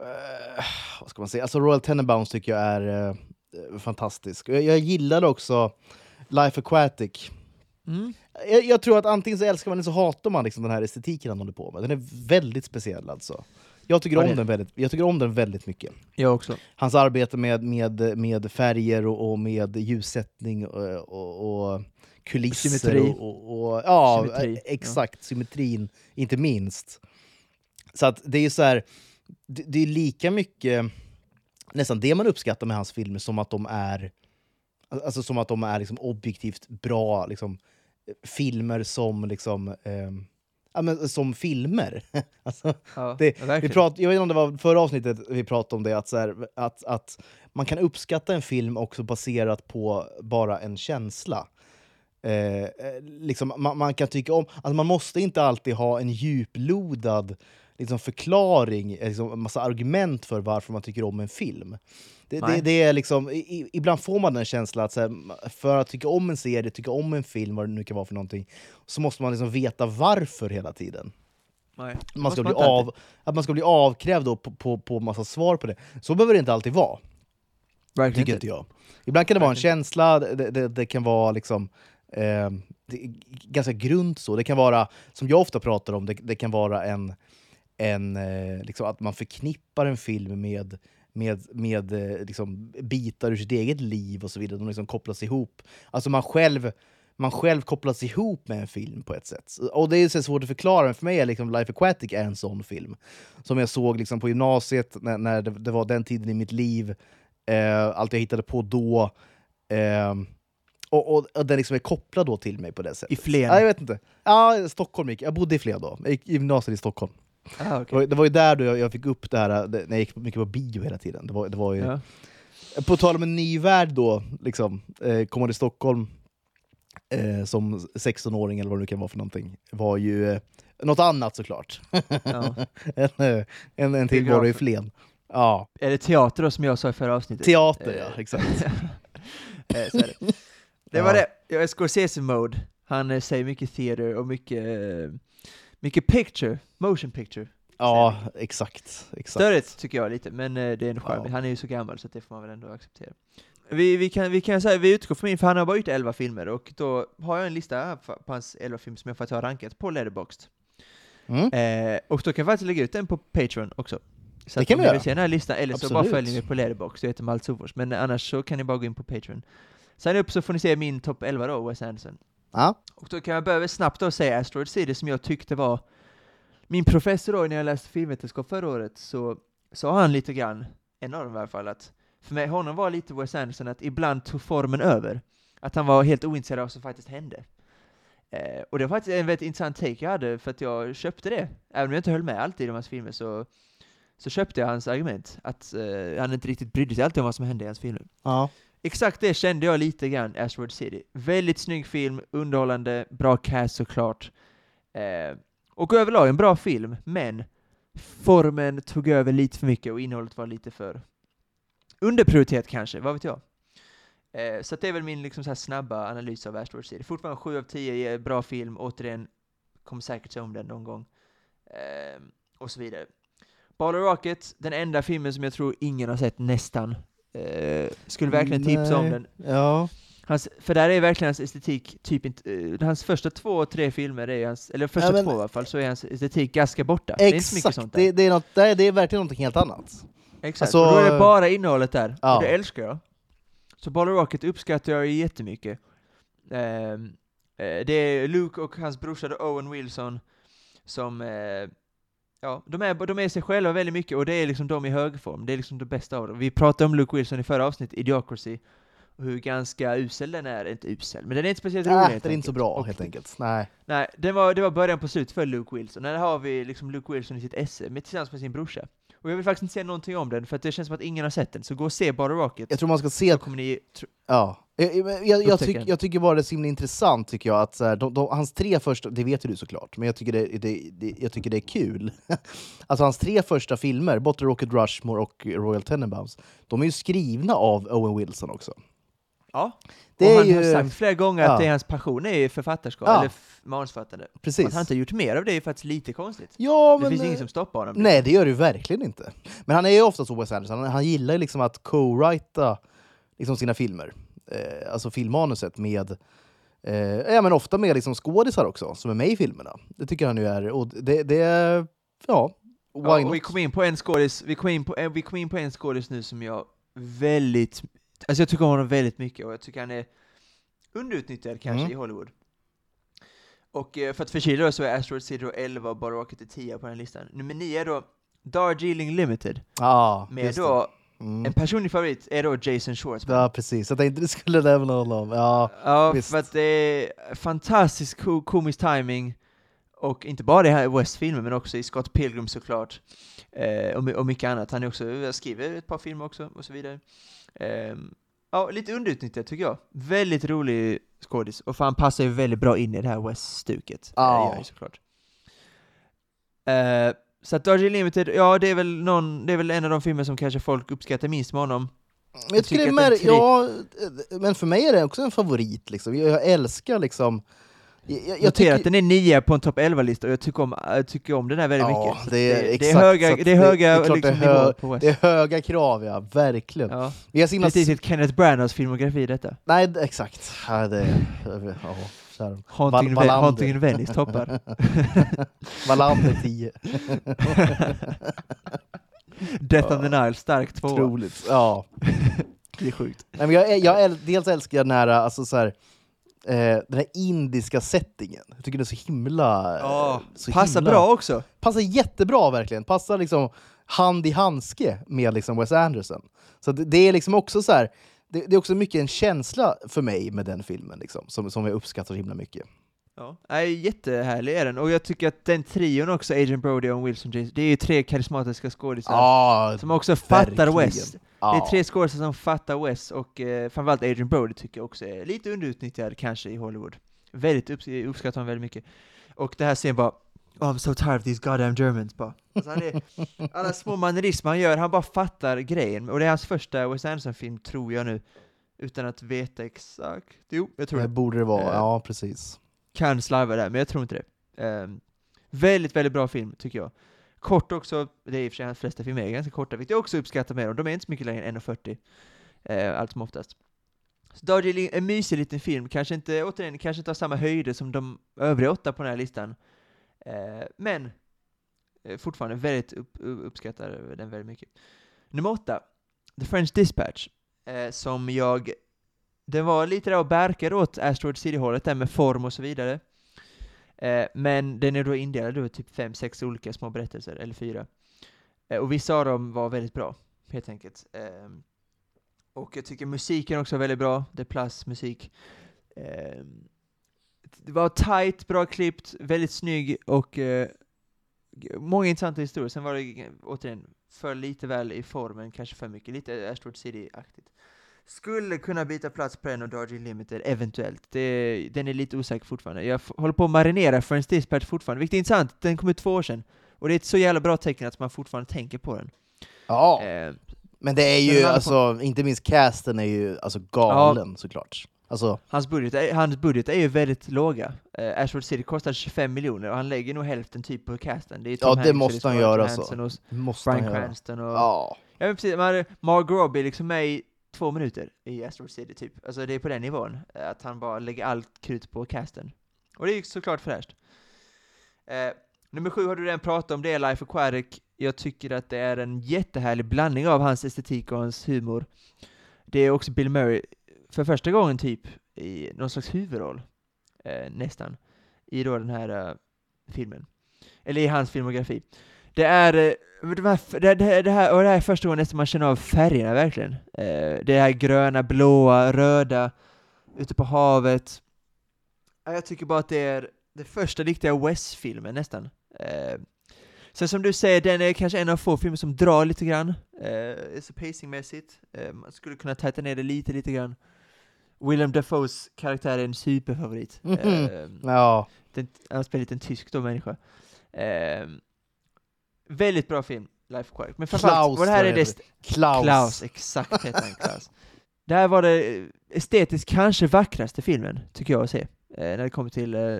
Eh, vad ska man säga? Alltså Royal Tenenbaums tycker jag är eh, fantastisk. Jag, jag gillar också Life Aquatic. Mm. Jag, jag tror att antingen så älskar man eller så hatar man liksom den här estetiken han håller på med. Den är väldigt speciell alltså. Jag tycker, om den väldigt, jag tycker om den väldigt mycket. Jag också. Hans arbete med, med, med färger och, och med ljussättning och, och, och kulisser. Symmetri. Och, och, ja, Symmetri, exakt. Symmetrin, inte minst. Så att det är så här, det, det är lika mycket nästan det man uppskattar med hans filmer som att de är alltså som att de är liksom objektivt bra liksom, filmer som liksom eh, ja, men som filmer. [laughs] alltså, Ja, det, ja, vi prat, jag vet inte om det var förra avsnittet vi pratade om det, att, så här, att, att man kan uppskatta en film också baserat på bara en känsla. Eh, eh, liksom, man, man kan tycka om, alltså man måste inte alltid ha en djuplodad liksom, förklaring, eh, liksom, en massa argument för varför man tycker om en film. Det, det, det är liksom, i, ibland får man den känslan att här, för att tycka om en serie, tycka om en film, vad det nu kan vara för någonting, så måste man liksom veta varför hela tiden Nej, man ska bli av, att man ska bli avkrävd på, på, på massa svar på det. Så behöver det inte alltid vara, Verkligen tycker inte jag. Ibland kan det vara en Verkligen känsla, det, det, det kan vara liksom eh, det är ganska grunt så. Det kan vara, som jag ofta pratar om, det, det kan vara en, en eh, liksom att man förknippar en film med med, med eh, liksom, bitar ur sitt eget liv och så vidare. De liksom kopplas ihop. Alltså man själv, man själv kopplas ihop med en film på ett sätt. Och det är så svårt att förklara, men för mig är liksom Life Aquatic är en sån film. Som jag såg liksom på gymnasiet, när, när det, det var den tiden i mitt liv. Eh, allt jag hittade på då. Eh, och, och, och den liksom är kopplad då till mig på det sättet. I Flen? Ja, jag vet inte. Ja, Stockholm gick jag. bodde i Flen då. Jag gick i gymnasiet i Stockholm. Ah, var, det var ju där då jag, fick upp det här, när jag gick mycket på bio hela tiden. Det var, det var ju, Ja. På tal om en ny värld då, liksom, eh, komma till Stockholm eh, som 16-åring eller vad det nu kan vara för någonting, var ju eh, något annat såklart. Ja. [laughs] en, eh, en, en till var i Flen. Ja, Är det teater då som jag sa i förra avsnittet? teater Eh, ja, exakt. [laughs] så det. var det. Jag är Scorsese-mode. Han eh, säger mycket theater och mycket, eh, mycket picture, motion picture. Ja, exakt. exakt. Störigt tycker jag lite, men eh, det är en charm. Han är ju så gammal så det får man väl ändå acceptera. Vi, vi, kan, vi kan säga, vi utgår från min, för han har bara gjort 11 filmer, och då har jag en lista på hans 11 filmer som jag faktiskt har rankat på Letterboxd. Mm. Eh, och då kan jag faktiskt lägga ut den på Patreon också. Så Det kan om vi ni göra. vill se den här listan, eller så bara Absolut. följer ni på Letterboxd, jag heter Malte Sofors, men annars så kan ni bara gå in på Patreon. Signa upp så får ni se min topp 11 då, Wes Anderson. Ja. Och då kan jag börja snabbt då säga Asteroid City som jag tyckte var min professor då när jag läste filmvetenskap förra året så sa han lite grann, en av dem i alla fall, att för mig, honom var lite Wes Anderson att ibland tog formen över. Att han var helt ointresserad av vad som faktiskt hände. Eh, och det var faktiskt en väldigt intressant take jag hade, för att jag köpte det. Även om jag inte höll med alltid i hans filmer så, så köpte jag hans argument. Att eh, han inte riktigt brydde sig alltid om vad som hände i hans filmer. Ja. Exakt det kände jag lite grann Asteroid City. Väldigt snygg film, underhållande, bra cast såklart. Eh, och överlag en bra film, men formen tog över lite för mycket och innehållet var lite för underprioriterat kanske, vad vet jag. Eh, så att det är väl min liksom så här snabba analys av Asteroid City. Fortfarande 7 av 10, är eh, bra film, återigen, kommer säkert se om den någon gång. Eh, och så vidare. Ball Rocket, den enda filmen som jag tror ingen har sett nästan. Eh, skulle verkligen tipsa om Nej. den. Ja. Hans, för där är verkligen hans estetik, typ inte, eh, hans första två, tre filmer är hans, eller första Ja, men- två i alla fall, så är hans estetik ganska borta. det är inte så mycket Exakt, sånt där. det, det, är något, det, är, det är verkligen något helt annat. Exakt, Alltså, och då är det bara innehållet där, ja. och det älskar jag. Så Ball Rocket uppskattar jag jättemycket. Ehm, eh, det är Luke och hans brorsa Owen Wilson som, eh, ja, de är, de är sig själva väldigt mycket, och det är liksom de i högform, det är liksom det bästa av dem. Vi pratade om Luke Wilson i förra avsnittet, Idiocracy, och hur ganska usel den är, inte usel, men den är inte speciellt rolig helt det är inte så bra Och helt enkelt. Nej. Nej, det var, det var början på slut för Luke Wilson. Där har vi liksom Luke Wilson i sitt esse med, tillsammans med sin brorsa. Och jag vill faktiskt inte säga någonting om den, för att det känns som att ingen har sett den. Så gå och se bara Rocket. Jag tror man ska se kommer ni... Ja. Jag, jag, jag, jag, tyck, jag tycker bara det är så himla intressant, tycker jag, att så här, de, de, hans tre första, det vet ju du såklart, men jag tycker det, det, det, jag tycker det är kul. [laughs] alltså hans tre första filmer, Bottle Rocket Rushmore och Royal Tenenbaums, de är ju skrivna av Owen Wilson också. Ja. Det och är han ju... har sagt flera gånger ja. att det är hans passion är författarskap, Ja. eller manusförfattande. Precis. Att han inte har gjort mer av det är faktiskt lite konstigt. Ja, det men... finns eh, ingen som stoppar honom. Nej, det gör det ju verkligen inte. Men han är ju ofta så, Wes Anderson, han, han gillar ju liksom att co-writa liksom sina filmer. Eh, alltså filmmanuset med eh, ja, men ofta med liksom skådisar också, som är med i filmerna. Det tycker han ju är... Och det, det. Ja, Ja, vi kom in på en skådis, vi kom in på, eh, vi kom in på en skådis nu som jag väldigt, alltså jag tycker om honom väldigt mycket och jag tycker han är underutnyttjad kanske Mm. i Hollywood. Och eh, för att förkyla så är Asteroid City då 11 och Bara Rocket är 10 på den listan. Nummer 9 är då Darjeeling Limited, Ja, med då, Mm. en personlig favorit är då Jason Schwartzman. Ja, precis. Jag tänkte du skulle nämna honom. Ja, Ja, visst. för att det är fantastisk ko komisk timing och inte bara i här West-filmen men också i Scott Pilgrim såklart. Eh, och, och mycket annat. Han är också, skriver ett par filmer också och så vidare. Ehm, ja, lite underutnyttjad tycker jag. Väldigt rolig skådis och han passar ju väldigt bra in i det här West-stuket. Ja. Eh, såklart. Eh, så att Darjeeling Limited, ja det är väl någon, det är väl en av de filmer som kanske folk uppskattar minst med honom. Men jag tycker tycker det är ja, men för mig är det också en favorit. Liksom. Jag, jag älskar liksom... Jag, jag, Jag jag noterar att den är nia på en topp 11-lista och jag tycker om, jag tycker om den här väldigt Ja, mycket. Det är det, exakt, är höga, så att det är det- höga det är klart liksom, det är hö- nivåer på West. Det är höga krav, ja. Verkligen. Ja. Vi himla... Precis, ett Kenneth Branaghs filmografi detta. Nej, exakt. Ja, det, ja, där. Haunting, Val- in. Haunting Venice toppar. [laughs] Wallander 10. [laughs] Death on the Nile, stark tvåa. Otroligt. Ja. [laughs] Det är sjukt. Nej, men jag, jag, äl- dels älskar jag den här, alltså, så här, eh, den här indiska settingen. Jag tycker det är så himla... Ja, så passar himla, bra också. Passar jättebra verkligen. Passar liksom hand i handske med liksom Wes Anderson. Så det, det är liksom också så här, det, det är också mycket en känsla för mig med den filmen, liksom, som, som jag uppskattar himla mycket. Ja. Nej, jättehärlig är den, och jag tycker att den trion också, Agent Brody och Wilson James, det är ju tre karismatiska skådisar Ja, som också fattar verkligen. West. Det ja. är tre skådespelare som fattar West, och eh, framförallt Adrian Brody tycker jag också är lite underutnyttjad kanske i Hollywood. Väldigt upps uppskattar honom väldigt mycket. Och det här scenen bara Oh, I'm so tired of these goddamn Germans bara. Alltså han är, [laughs] alla små mannerismer han gör, han bara fattar grejen. Och det är hans första Wes Anderson-film, tror jag nu. Utan att veta exakt. Jo, jag tror Det det. borde det vara, Eh, ja precis. Kan slarva där, men jag tror inte det. Ehm, väldigt, väldigt bra film, tycker jag. Kort också, det är i och för sig hans flesta filmer är ganska korta, vilket jag också uppskattar med dem. De är inte så mycket längre än 1.40, eh, allt som oftast. Så Darjeeling, en mysig liten film, kanske inte, återigen, kanske inte har samma höjder som de övriga åtta på den här listan. Eh, men eh, fortfarande väldigt upp, uppskattar den väldigt mycket. Nummer åtta, The French Dispatch, eh, som jag den var lite där och bärkade åt Asteroid City-hållet där med form och så vidare. Eh, men den är då indelad i typ fem, sex olika små berättelser, eller fyra. Eh, och vissa av dem var väldigt bra, helt enkelt. Eh, och jag tycker musiken också är väldigt bra, det är plus musik. Ehm, det var tight, bra klippt, väldigt snygg och eh, många intressanta historier. Sen var det återigen för lite väl i formen, kanske för mycket, lite Asteroid City-aktigt. Skulle kunna byta plats på den och Darjeeling Limited, eventuellt. Det, den är lite osäker fortfarande. Jag håller på att marinera för en Dispatch fortfarande, vilket är intressant. Den kom ut två år sedan. Och det är ett så jävla bra tecken att man fortfarande tänker på den. Ja, Eh, men det är ju, alltså, inte minst casten är ju alltså galen såklart. Alltså, hans, budget är, hans budget är ju väldigt låga. Eh, Ashford City kostar 25 miljoner och han lägger nog hälften typ på casten. Det är Ja, Tom det Hanks, måste han det är göra Scarlett så. Johansson och måste han göra. Cranston och... Ja. Ja men precis, man, Margot Robbie är liksom med i två minuter i Asteroid City typ. Alltså det är på den nivån, eh, att han bara lägger allt krut på casten. Och det är ju såklart fräscht. Eh, nummer sju har du redan pratat om, det är Life Aquatic. Jag tycker att det är en jättehärlig blandning av hans estetik och hans humor. Det är också Bill Murray, för första gången typ, i någon slags huvudroll, eh, nästan, i då den här eh, filmen. Eller i hans filmografi. Det är, eh, de här, det, det, det här, och det här är första gången nästan man känner av färgerna verkligen. Eh, det här gröna, blåa, röda, ute på havet. Jag tycker bara att det är den första riktiga West-filmen nästan. Eh, sen som du säger, den är kanske en av få filmer som drar lite grann, eh, pacingmässigt. Eh, man skulle kunna tajta ner det lite, lite grann. Willem Dafoes karaktär är en superfavorit. Mhm. Eh, Ja, den, han spelar lite en tysk då människa. Ehm, väldigt bra film, Life Aquatic. Men framförallt, Klaus det här är det... Klaus. Klaus, exakt heter han, Klaus. Det här var det eh, estetiskt kanske vackraste filmen, tycker jag att se, eh, när det kommer till, eh,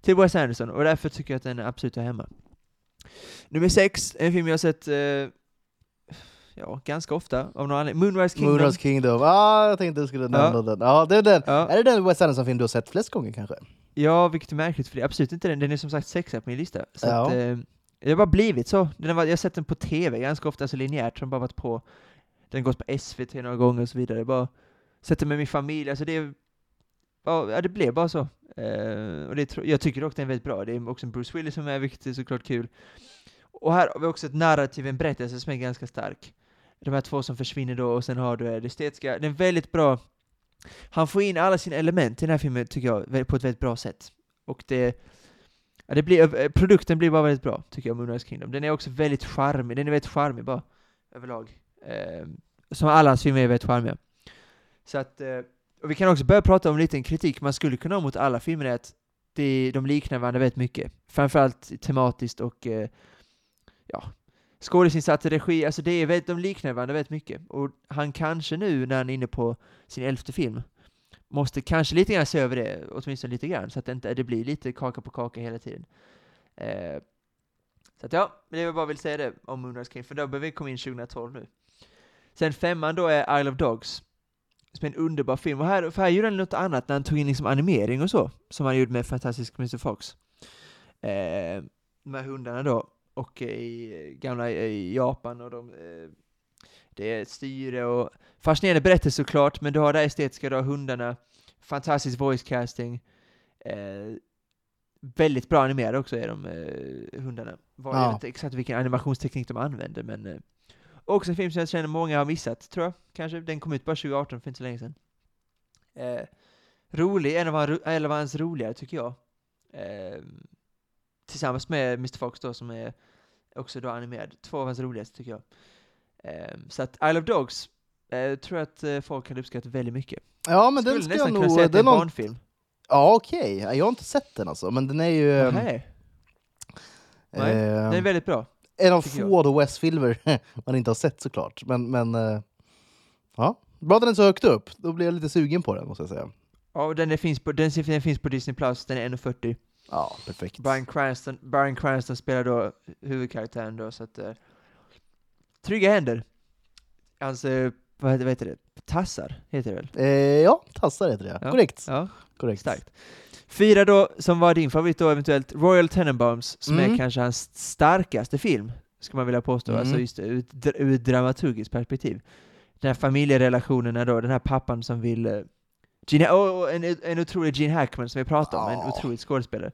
till Wes Anderson, och därför tycker jag att den absolut är hemma. Nummer sex, en film jag har sett ja, ganska ofta, av någon anledning. Moonrise Kingdom. Moonrise Kingdom. Ah, jag tänkte du skulle nämna den. Ja, det är den. Ja. Är det den Wes Anderson-film du har sett flest gånger kanske? Ja, vilket är märkligt för det är absolut inte den. Den är som sagt sexa på min lista. Så Ja. att, eh, det har bara blivit så. Den har varit, jag har sett den på TV ganska ofta, så linjärt, som bara varit på. Den har gått på SVT några gånger och så vidare. Jag bara sett den med min familj, alltså det är, ja, det blev bara så. Eh, och det, jag tycker dock den är väldigt bra. Det är också en Bruce Willis som är, vilket är såklart kul. Och här har vi också ett narrativ, en berättelse som är ganska stark. De här två som försvinner då, och sen har du eh, det estetiska. Det är väldigt bra. Han får in alla sina element i den här filmen, tycker jag, på ett väldigt bra sätt. Och det, ja, det blir, eh, produkten blir bara väldigt bra, tycker jag, Moonrise Kingdom. Den är också väldigt charmig, den är väldigt charmig bara, överlag. Eh, som alla hans filmer är väldigt charmiga. Så att, eh, och vi kan också börja prata om en liten kritik man skulle kunna ha mot alla filmer, är att det, de liknar varandra väldigt mycket. Framförallt tematiskt och eh, ja, skådisinsatser, regi, alltså det är väldigt, de liknar varandra väldigt mycket. Och han kanske nu, när han är inne på sin elfte film, måste kanske lite grann se över det, åtminstone lite grann, så att det inte det blir lite kaka på kaka hela tiden. Eh, så att ja, men det var bara jag vill säga det om Moonrise King, för då behöver vi komma in 2012 nu. Sen femman då är Isle of Dogs, som är en underbar film, och här, för här gjorde han något annat när han tog in liksom animering och så, som han gjorde med Fantastisk Mr. Fox. Eh, de här hundarna då, och i gamla i Japan och de, eh, det är styre och fascinerande berättelse såklart, men du har det estetiska, du har hundarna, fantastisk voice casting, eh, väldigt bra animerade också är de eh, hundarna. Var, Ja. Inte exakt vilken animationsteknik de använder, men eh, också en film som jag känner många har missat, tror jag, kanske. Den kom ut bara 2018, för inte så länge sedan. Eh, rolig, en av, han, en av hans roligare tycker jag. Eh, tillsammans med Mr Fox då, som är också då animerad. Två av hans roligaste tycker jag. Eh, så att Isle of Dogs eh, tror jag att eh, folk hade uppskattat väldigt mycket. Ja, men den Skulle ska nästan jag kunna nog... säga att det är Den en barnfilm. ja, okej. Jag har inte sett den alltså, men den är ju... ehm, Nej, Nej, eh, den är väldigt bra. en av få då West-filmer [laughs] man inte har sett såklart. Men, men eh, ja, bra att den är så högt upp. Då blir jag lite sugen på den måste jag säga. Ja, den, är, finns på, den, den finns på Disney+, Plus, den är 1,40. Ja, perfekt. Bryan Cranston, Bryan Cranston spelar då huvudkaraktären då, så att... Eh, trygga händer. Hans, eh, vad heter, vad heter det? Tassar, heter det väl? Eh, ja, tassar heter det. Ja. Korrekt. Ja, Korrekt. starkt. Fyra då, som var din favorit då eventuellt, Royal Tenenbaums, som Mm. är kanske hans starkaste film, ska man vilja påstå, Mm. alltså just ur, ur dramaturgiskt perspektiv. Den här familjerelationerna då, den här pappan som vill... Eh, Gene, oh, oh, en, en otrolig Gene Hackman som vi pratade om, en Ja. otrolig skådespelare.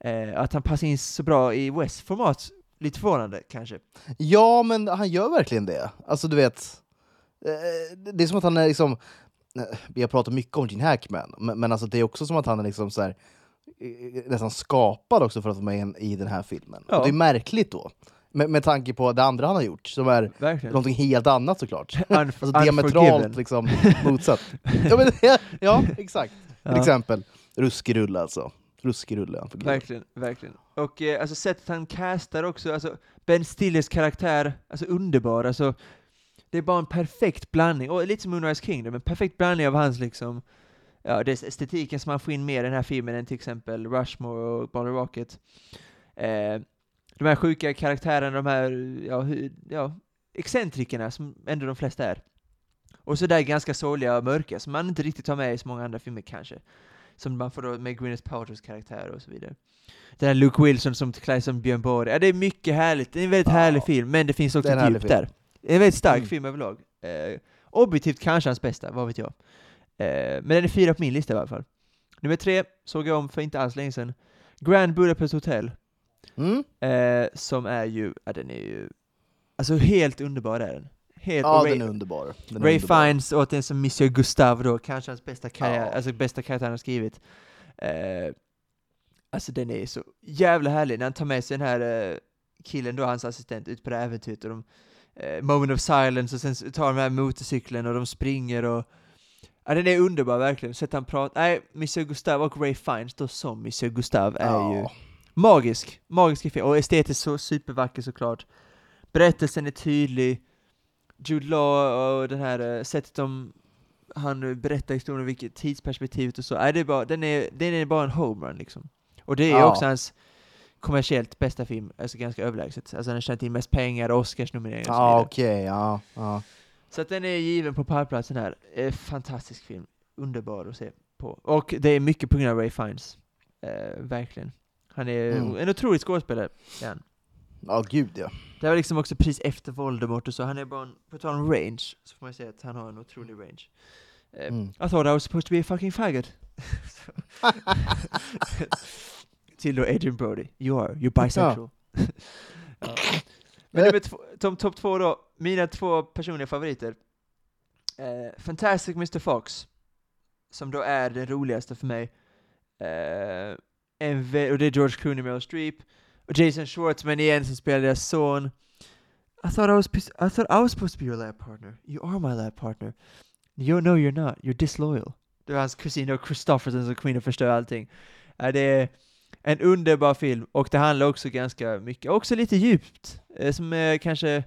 Eh, att han passar in så bra i West-format, lite förvånande kanske. Ja, men han gör verkligen det. Alltså, du vet... Eh, det är som att han är liksom... eh, Vi har pratat mycket om Gene Hackman, men, men alltså, det är också som att han är liksom så här, eh, nästan skapad också för att vara med i en- i den här filmen. Ja. Och det är märkligt då, med, med tanke på det andra han har gjort, som är Verkligen. någonting helt annat såklart. [laughs] Unf- Alltså diametralt liksom, motsatt. [laughs] Ja, men, ja, ja exakt. Till Ja. exempel ruskig rulle alltså. Ruskig rulle. han. Verkligen, verkligen. Och eh, alltså sättet han castar också, alltså Ben Stillers karaktär, alltså underbar, alltså det är bara en perfekt blandning, och lite som Moonrise Kingdom, en perfekt blandning av hans liksom, ja, det är estetiken som man får in mer i den här filmen än till exempel Rushmore och Bottle Rocket. Eh, de här sjuka karaktärerna, de här, ja, ja, excentrikerna som ändå de flesta är. Och så där ganska sorgliga och mörka, som man inte riktigt har med i så många andra filmer kanske. Som man får då med Gwyneth Paltrows karaktär och så vidare. Den här Luke Wilson som klär som Björn Borg. Ja, det är mycket härligt. Det är en väldigt Ja. härlig film, men det finns också Det djup film. där. Det är en väldigt stark Mm. film överlag. Eh, objektivt kanske hans bästa, vad vet jag. Eh, men den är fyra på min lista i alla fall. Nummer tre såg jag om för inte alls länge sedan. Grand Budapest Hotel. Mm? Eh, som är ju, ja den är ju, alltså helt underbar är den. Helt, Ja, Ray, den är underbar. Den Ray underbar. Fiennes åt en som Monsieur Gustave då, kanske hans bästa karriär, Ja. alltså bästa karaktär han har skrivit. Eh, alltså den är så jävla härlig, när han tar med sig den här eh, killen då, hans assistent, ut på det här äventyret och de, eh, moment of silence och sen tar de här motorcykeln och de springer och Ja den är underbar verkligen, sätt han prata, nej, Monsieur Gustave och Ray Fiennes då som Monsieur Gustave är Ja. ju magisk, magisk film, och estetiskt så supervacker såklart. Berättelsen är tydlig, Jude Law och det här eh, sättet de han berättar historien, vilket tidsperspektivet och så, nej, det är bara, den, är, den är bara en homerun liksom. Och det är Ja. också hans kommersiellt bästa film, alltså ganska överlägset. Alltså den har tjänat in mest pengar, Oscarsnomineringar och så vidare. okej. ja, ja. Så att den är given på pallplatsen här. Eh, fantastisk film. Underbar att se på. Och det är mycket på grund av Ray Fiennes. Eh, verkligen. Han är Mm. en otrolig skådespelare. Ja, gud ja. Det var liksom också precis efter Voldemort och så. Han är bara en, på tal om range, så får man säga att han har en otrolig range. Eh, Mm. I thought I was supposed to be a fucking faggot. [laughs] Till då Adrian Brody. You are, you're bisexual. Ja. [laughs] Men nummer två, topp top två då, mina två personliga favoriter. Eh, Fantastic Mr Fox, som då är den roligaste för mig. Eh, en och det är George Clooney, Meryl Streep. Och Jason Schwartzman igen som spelar deras son. I thought I was I thought I was supposed to be your lab partner. You are my lab partner. You no you're not. You're disloyal. Det var hans kusin och Christofferson som kom in och förstör allting. Ja, det är en underbar film och det handlar också ganska mycket, också lite djupt, eh, som eh, kanske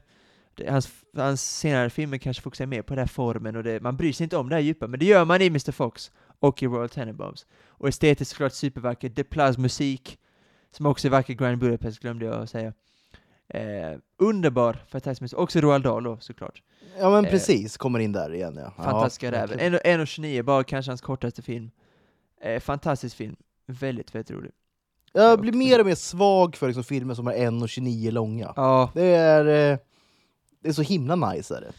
det, hans, hans senare filmer kanske fokuserar mer på den här formen och det, man bryr sig inte om det här djupa, men det gör man i Mr Fox och i Royal Tenenbaums. Och estetiskt såklart supervackert, det plus musik, som också är vacker, Grand Budapest glömde jag att säga. Eh, underbar Fantastic Mr. Också Roald Dahl då, såklart. Ja men Eh, precis, kommer in där igen ja. Fantastiska ja, räven. verkligen. 1.29, bara kanske hans kortaste film. Eh, fantastisk film. Väldigt, väldigt rolig. Jag blir mer och mer svag för liksom, filmer som är 1.29 långa. Ja, Det är, eh, det är så himla nice. Är det.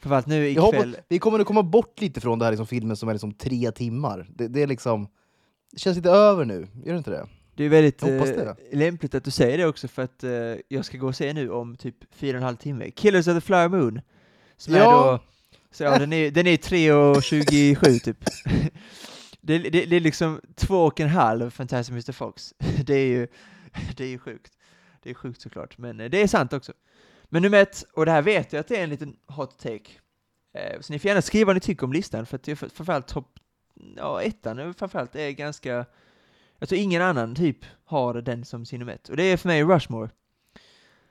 Framförallt nu Jag hoppas, ikväll. vi kommer att komma bort lite från det här liksom, filmen som är liksom tre timmar. Det, det, är liksom, det känns lite över nu, gör det inte det? Det är väldigt hoppas eh, det. lämpligt att du säger det också för att eh, jag ska gå och se nu om typ fyra och en halv timme. Killers of the Flower Moon. Som är Ja. då, så ja, den är, den är 3.27 typ. [laughs] det, det, det är liksom två och en halv Fantastic Mr Fox. [laughs] det är ju det är ju sjukt. Det är sjukt såklart, men eh, det är sant också. Men nummer ett, och det här vet jag att det är en liten hot take. Eh, så ni får gärna skriva vad ni tycker om listan, för att det är framförallt topp, ja ettan är framförallt är ganska jag tror ingen annan typ har den som sin nummer ett. Och det är för mig Rushmore.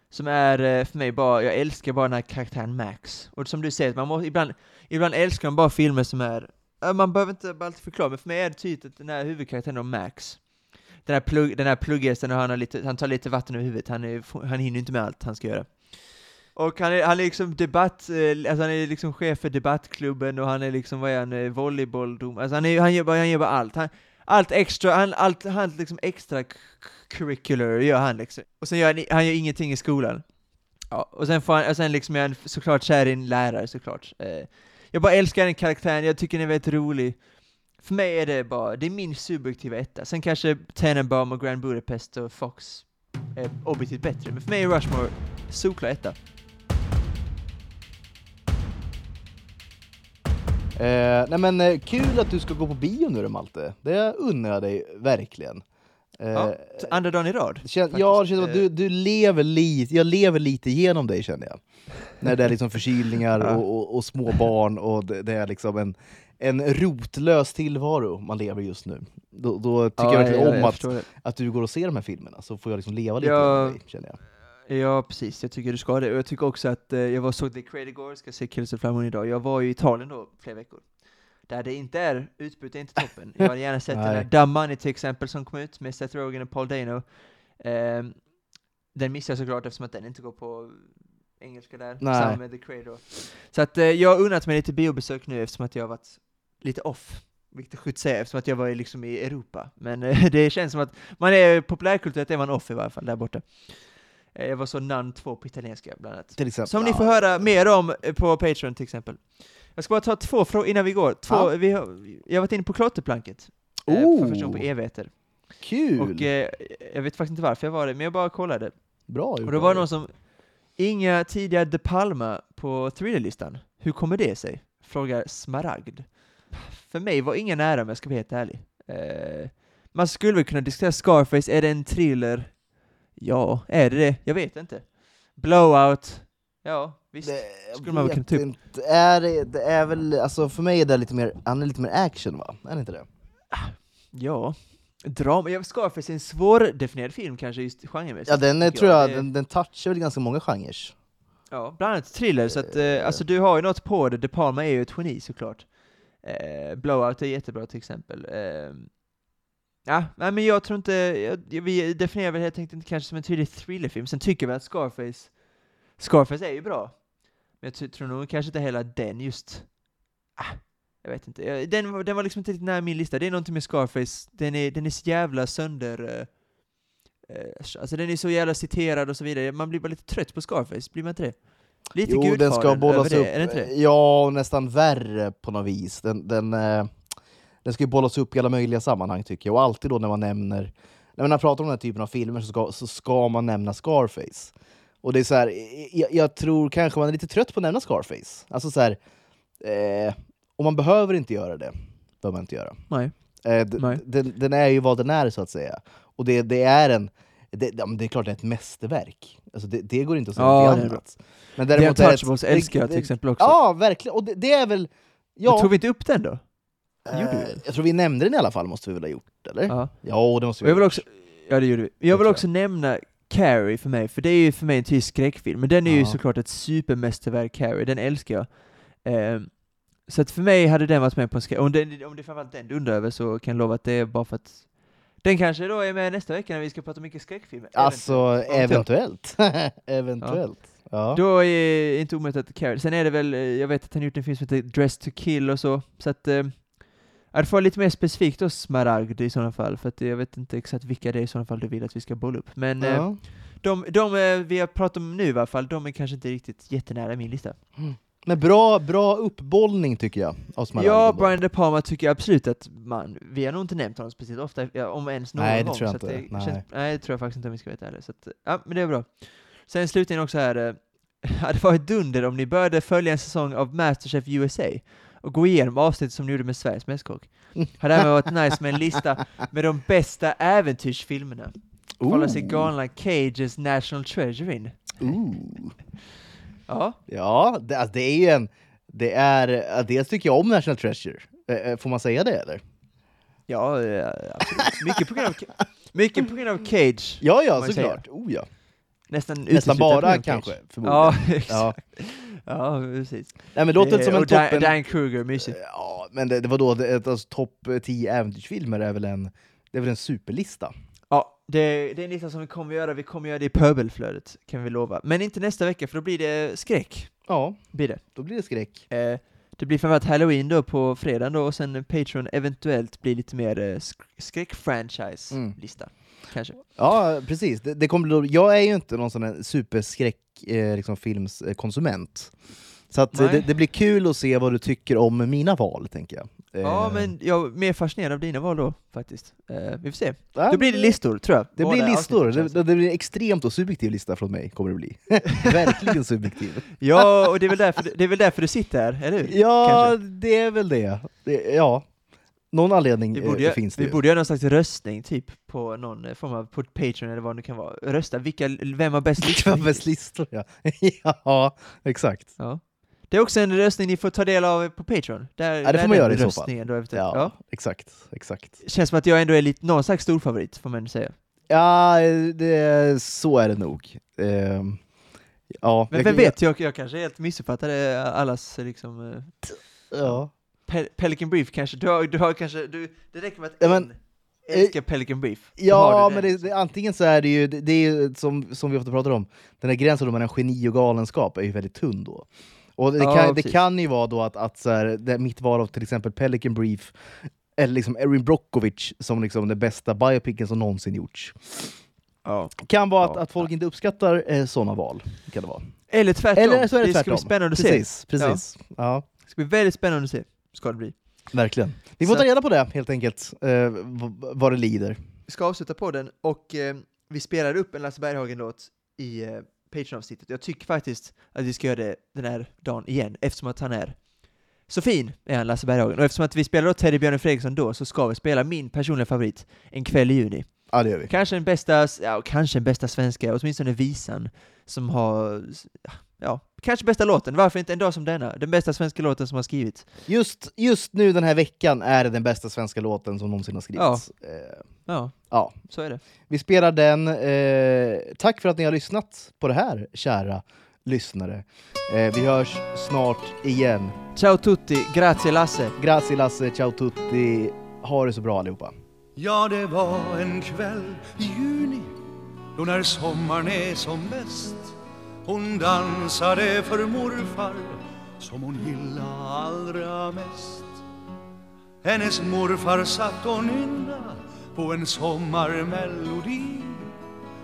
Som är eh, för mig bara, jag älskar bara den här karaktären Max. Och som du säger, man måste, ibland, ibland älskar man bara filmer som är, man behöver inte bara alltid förklara, men för mig är det tydligt att den här huvudkaraktären då, Max, den här, plugg, den här plugghästen, han, har lite, han tar lite vatten över huvudet, han, är, han hinner inte med allt han ska göra. Och han är, han är liksom debatt, eh, alltså han är liksom chef för debattklubben och han är liksom, vad är han, eh, volleybolldomare? alltså han, är, han, gör bara, han jobbar allt. Han, allt extra, han, allt, han liksom extra-curricular gör han liksom. Och sen gör han, han gör ingenting i skolan. Ja, och sen får han, och sen liksom är han såklart kär i en lärare såklart. Eh, jag bara älskar den karaktären, jag tycker den är väldigt rolig. För mig är det bara, det är min subjektiva etta. Sen kanske Tenenbaum och Grand Budapest och Fox är objektivt bättre, men för mig är Rushmore solklar etta. Eh, nej men eh, kul att du ska gå på bio nu då Malte. Det unnar jag dig verkligen. Eh, Ja, andra dagen i rad. kän- ja, det känns som att Eh. du, du lever lite, jag lever lite genom dig känner jag. När det är liksom förkylningar [laughs] Ja. och, och, och små barn och det, det är liksom en, en rotlös tillvaro man lever just nu. Då, då tycker jag verkligen om att, förstår det. att du går och ser de här filmerna, så får jag liksom leva lite Ja. genom dig känner jag. Ja, precis. Jag tycker du ska det. Och jag tycker också att eh, jag var såg The Creator igår, ska se Killers of Moon idag. Jag var ju i Italien då, flera veckor. Där det inte är, utbudet är inte toppen. Jag hade gärna sett [laughs] den Nej. Dumb Money till exempel som kom ut med Seth Rogen och Paul Dano. Ehm, den missade jag såklart eftersom att den inte går på engelska där, Nej. samma med The Creator. Så att eh, jag har unnat mig lite biobesök nu eftersom att jag har varit lite off. Vilket är sjukt att säga eftersom att jag var i, liksom i Europa. Men eh, [laughs] det känns som att man är populärkulturellt är man off i varje fall där borta. Eh, Jag var så Nun 2 på italienska bland annat. Till exempel. Som ni får höra mer om eh, på Patreon till exempel. Jag ska bara ta två frågor innan vi går. Två, Ja. vi har, jag har varit inne på Klotterplanket. eh, För första gången på Oh, evigheter. kul! Och eh, jag vet faktiskt inte varför jag var det, men jag bara kollade. Bra Och då var det någon som, inga tidigare De Palma på thrillerlistan. Hur kommer det sig? Frågar Smaragd. För mig var ingen nära om jag ska vara helt ärlig. Eh, man skulle väl kunna diskutera Scarface, är det en thriller? Ja, är det det? Jag vet inte. Blowout? Ja, visst. Det, skulle man väl kunna upp. inte. Är det, det är väl, alltså för mig är det lite mer, han är lite mer action va? Är det inte det? Ja. Drama, ja, Scarface är en svårdefinierad film kanske just genremässigt. Ja den är, tror jag, Det- den, den touchar väl ganska många genrer. Ja, bland annat thriller, så att, eh, alltså du har ju något på det, De Palma är ju ett geni såklart. Eh, Blowout är jättebra till exempel. Eh, ja, nej, men jag tror inte, jag, vi definierar väl helt enkelt inte kanske som en tydlig thrillerfilm, sen tycker vi att Scarface, Scarface är ju bra. Men jag tror nog kanske inte hela den just, ah, jag vet inte, den, den var liksom inte riktigt nära min lista, det är någonting med Scarface, den är, den är så jävla sönder, eh, eh, alltså den är så jävla citerad och så vidare, man blir bara lite trött på Scarface, blir man inte det? Lite Jo, den ska bollas upp, är det inte det? ja nästan värre på något vis. Den, den, eh, den ska ju bollas upp i alla möjliga sammanhang tycker jag, och alltid då när man nämner, när man pratar om den här typen av filmer så ska, så ska man nämna Scarface. Och det är så här, jag, jag tror kanske man är lite trött på att nämna Scarface. Alltså så här, eh, och man behöver inte göra det. behöver man inte göra. Nej. Eh, Nej. den, den är ju vad den är så att säga. Och det, det är en det, det är klart det är ett mästerverk. Alltså det, det går inte att säga Ja, något är annat. Men däremot är det Untouchables det- älskar jag till exempel också. Ja, verkligen. Och det, det är väl... Ja. Ja, Tog vi inte upp den då? Gjorde vi eh, väl? jag tror vi nämnde den i alla fall, måste vi väl ha gjort? Eller? Ja, Ja. det måste Och vi jag vill också, ja det gjorde vi. Jag vill jag. också nämna Carrie för mig, för det är ju för mig en tysk skräckfilm, men den är ju Ja. såklart ett supermästerverk, Carrie, den älskar jag. Ehm, så att för mig hade den varit med på en skräck, om, den, om det är framförallt den du undrar över så kan jag lova att det är bara för att den kanske då är med nästa vecka när vi ska prata mycket skräckfilmer. Alltså, Eventuellt. eventuellt. [laughs] eventuellt. Ja. Då är det inte omöjligt att Carrie, sen är det väl, eh, jag vet att han gjort en film som heter Dress to kill och så, så att eh, jag får vara lite mer specifikt då Smaragd i sådana fall, för att jag vet inte exakt vilka det är i sådana fall du vill att vi ska bolla upp. Men eh, Ja. de, de eh, vi har pratat om nu i alla fall, de är kanske inte riktigt jättenära min lista. Men bra, bra uppbollning tycker jag, av Smaragden Ja. Brian De Palma tycker jag absolut att man, vi har nog inte nämnt honom speciellt ofta, ja, om ens någon Nej, det gång. tror jag inte. Det Nej. Känns, nej, det tror jag faktiskt inte om vi ska vara ärliga. Så att, ja, men det är bra. Sen slutligen också här, eh, [laughs] hade varit dunder om ni började följa en säsong av Masterchef USA och gå igenom avsnittet som ni gjorde med Sveriges Mästerkock. Hade även varit nice med en lista med de bästa äventyrsfilmerna. Hålla sig galna Cages National Treasure in. Ooh. Ja, Ja, det, alltså, det är ju en... Det är, ja, dels tycker jag om National Treasure. Får man säga det eller? ja, absolut. Mycket på grund av, mycket på grund av Cage. Ja, ja, såklart. Oh, ja. Nästan, Nästan bara kanske, förmodligen. Ja, Ja. exakt. Ja, precis. Nej, men låter inte som Eh, en Dan, toppen... Dan Kruger, mysigt. Ja, men det, det var då, alltså, topp 10 äventyrsfilmer är väl en, det är väl en superlista? Ja, det, det är en lista som vi kommer göra, vi kommer göra det i pöbelflödet, kan vi lova. Men inte nästa vecka, för då blir det skräck. Ja, Blir det. då blir det skräck. Eh, det blir framförallt Halloween då på fredagen då, och sen Patreon eventuellt blir lite mer eh, sk- skräck-franchise-lista. Kanske. Ja, precis. Det, det kommer, jag är ju inte någon sån här superskräck eh, liksom. Så att, eh, det, det blir kul att se vad du tycker om mina val, tänker jag. Ja, Eh, men jag är mer fascinerad av dina val då, faktiskt. Eh, vi får se. ja, Då blir det listor, tror jag. Det blir listor. Det, det, blir en extremt och subjektiv lista från mig, kommer det bli. [laughs] Verkligen subjektiv. Ja, och det är, väl därför, det är väl därför du sitter här, eller hur? Ja, Kanske. det är väl det. det ja. Någon anledning Vi eh, borde, finns det vi ju. borde göra någon slags röstning, typ, på någon eh, form av på Patreon eller vad det kan vara. Rösta, vilka, vem har bäst listor? Kvabbes listor, ja. [laughs] ja, exakt. Ja. Det är också en röstning ni får ta del av på Patreon. Där, Ja, det där får man göra i så fall. Ja, ja. exakt. exakt. Känns som att jag ändå är lite, någon slags storfavorit, får man säga. Ja, det, så är det nog. Ehm, ja, Men jag- vem vet, jag, jag kanske helt missuppfattade allas liksom... eh, Ja. Pe Pelican Brief kanske, du har, du har kanske, du, det räcker med att Ja, men- en älskar Pelican Brief. Ja, du men det, det, antingen så är det ju, det, det är ju som, som vi ofta pratar om, den här gränsen mellan geni och galenskap är ju väldigt tunn då. Och det, Ja, kan, det precis. kan ju vara då att, att så här, det, mitt val av till exempel Pelican Brief, eller liksom Erin Brockovich som liksom den bästa biopicen som någonsin gjorts. Ja. Kan vara att, Ja. att folk inte uppskattar eh, sådana val. Kan det vara. Eller tvärtom. Eller så är det, det ska bli spännande att se. precis, Precis, ja. Det ska bli väldigt spännande att se, ska det bli. verkligen. Vi får Så- ta reda på det helt enkelt, eh, vad det lider. Vi ska avsluta på den och eh, vi spelade upp en Lasse Berghagen-låt i eh, Patreon-avsnittet. Jag tycker faktiskt att vi ska göra det den här dagen igen, eftersom att han är så fin, är han Lasse Berghagen. Och eftersom att vi spelade åt Teddy Björne Fredriksson då, så ska vi spela min personliga favorit, En kväll i juni. Ja, det gör vi. Kanske den bästa, ja, kanske den bästa svenska, åtminstone visan, som har, ja, kanske bästa låten. Varför inte en dag som denna? Den bästa svenska låten som har skrivits. Just, just nu den här veckan är det den bästa svenska låten som någonsin har skrivits. Eh, Ja, ja. så är det. Vi spelar den. Eh, tack för att ni har lyssnat på det här, kära lyssnare. Eh, vi hörs snart igen. Ciao tutti, grazie Lasse. Grazie Lasse, ciao tutti. Ha det så bra allihopa. Ja, det var en kväll i juni då när sommaren är som bäst hon dansade för morfar som hon gillade allra mest. Hennes morfar satt och nynna på en sommarmelodi.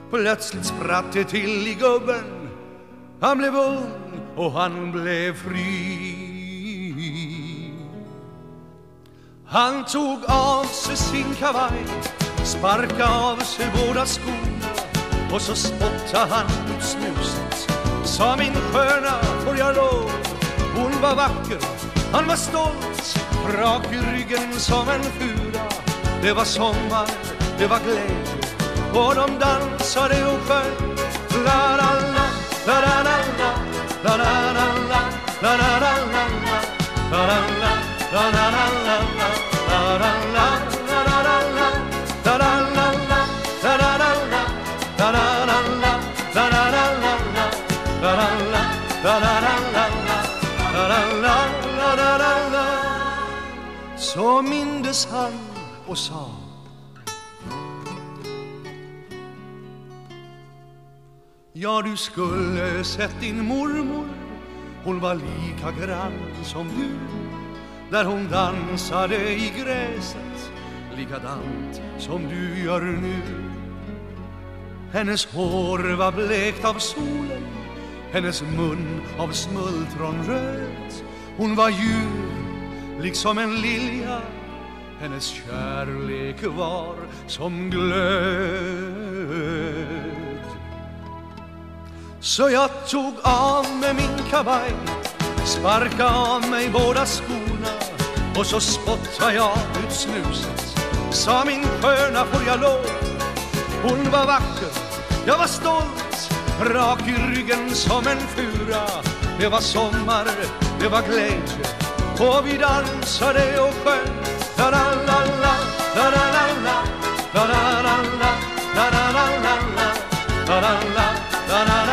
Plötsligt spratt det till i gubben. Han blev ung och han blev fri. Han tog av sig sin kavaj, Sparka' av sig båda skorna och så spottade han ut snuset sa min sköna får jag lov Hon var vacker, han var stolt Rak i ryggen som en fura Det var sommar, det var glädje Och de dansade och sjöng La la la, la la la la La la la la, la la la la La la la, la la la la La la la, la la Så mindes han och sa Ja, du skulle sett din mormor. Hon var lika grann som du. Där hon dansade i gräset Likadant som du gör nu. Hennes hår var blekt av solen Hennes mun av smultronröd Hon var ljuv, liksom en lilja Hennes kärlek var som glöd. Så jag tog av mig min kavaj Sparka av mig båda skorna Och så spottade jag ut snuset. Sa min sköna får jag lov? Hon var vacker, jag var stolt Rak i ryggen som en fura. Det var sommar, det var glädje La la la, la la la la La la la la, la la la la la La la la, la la la la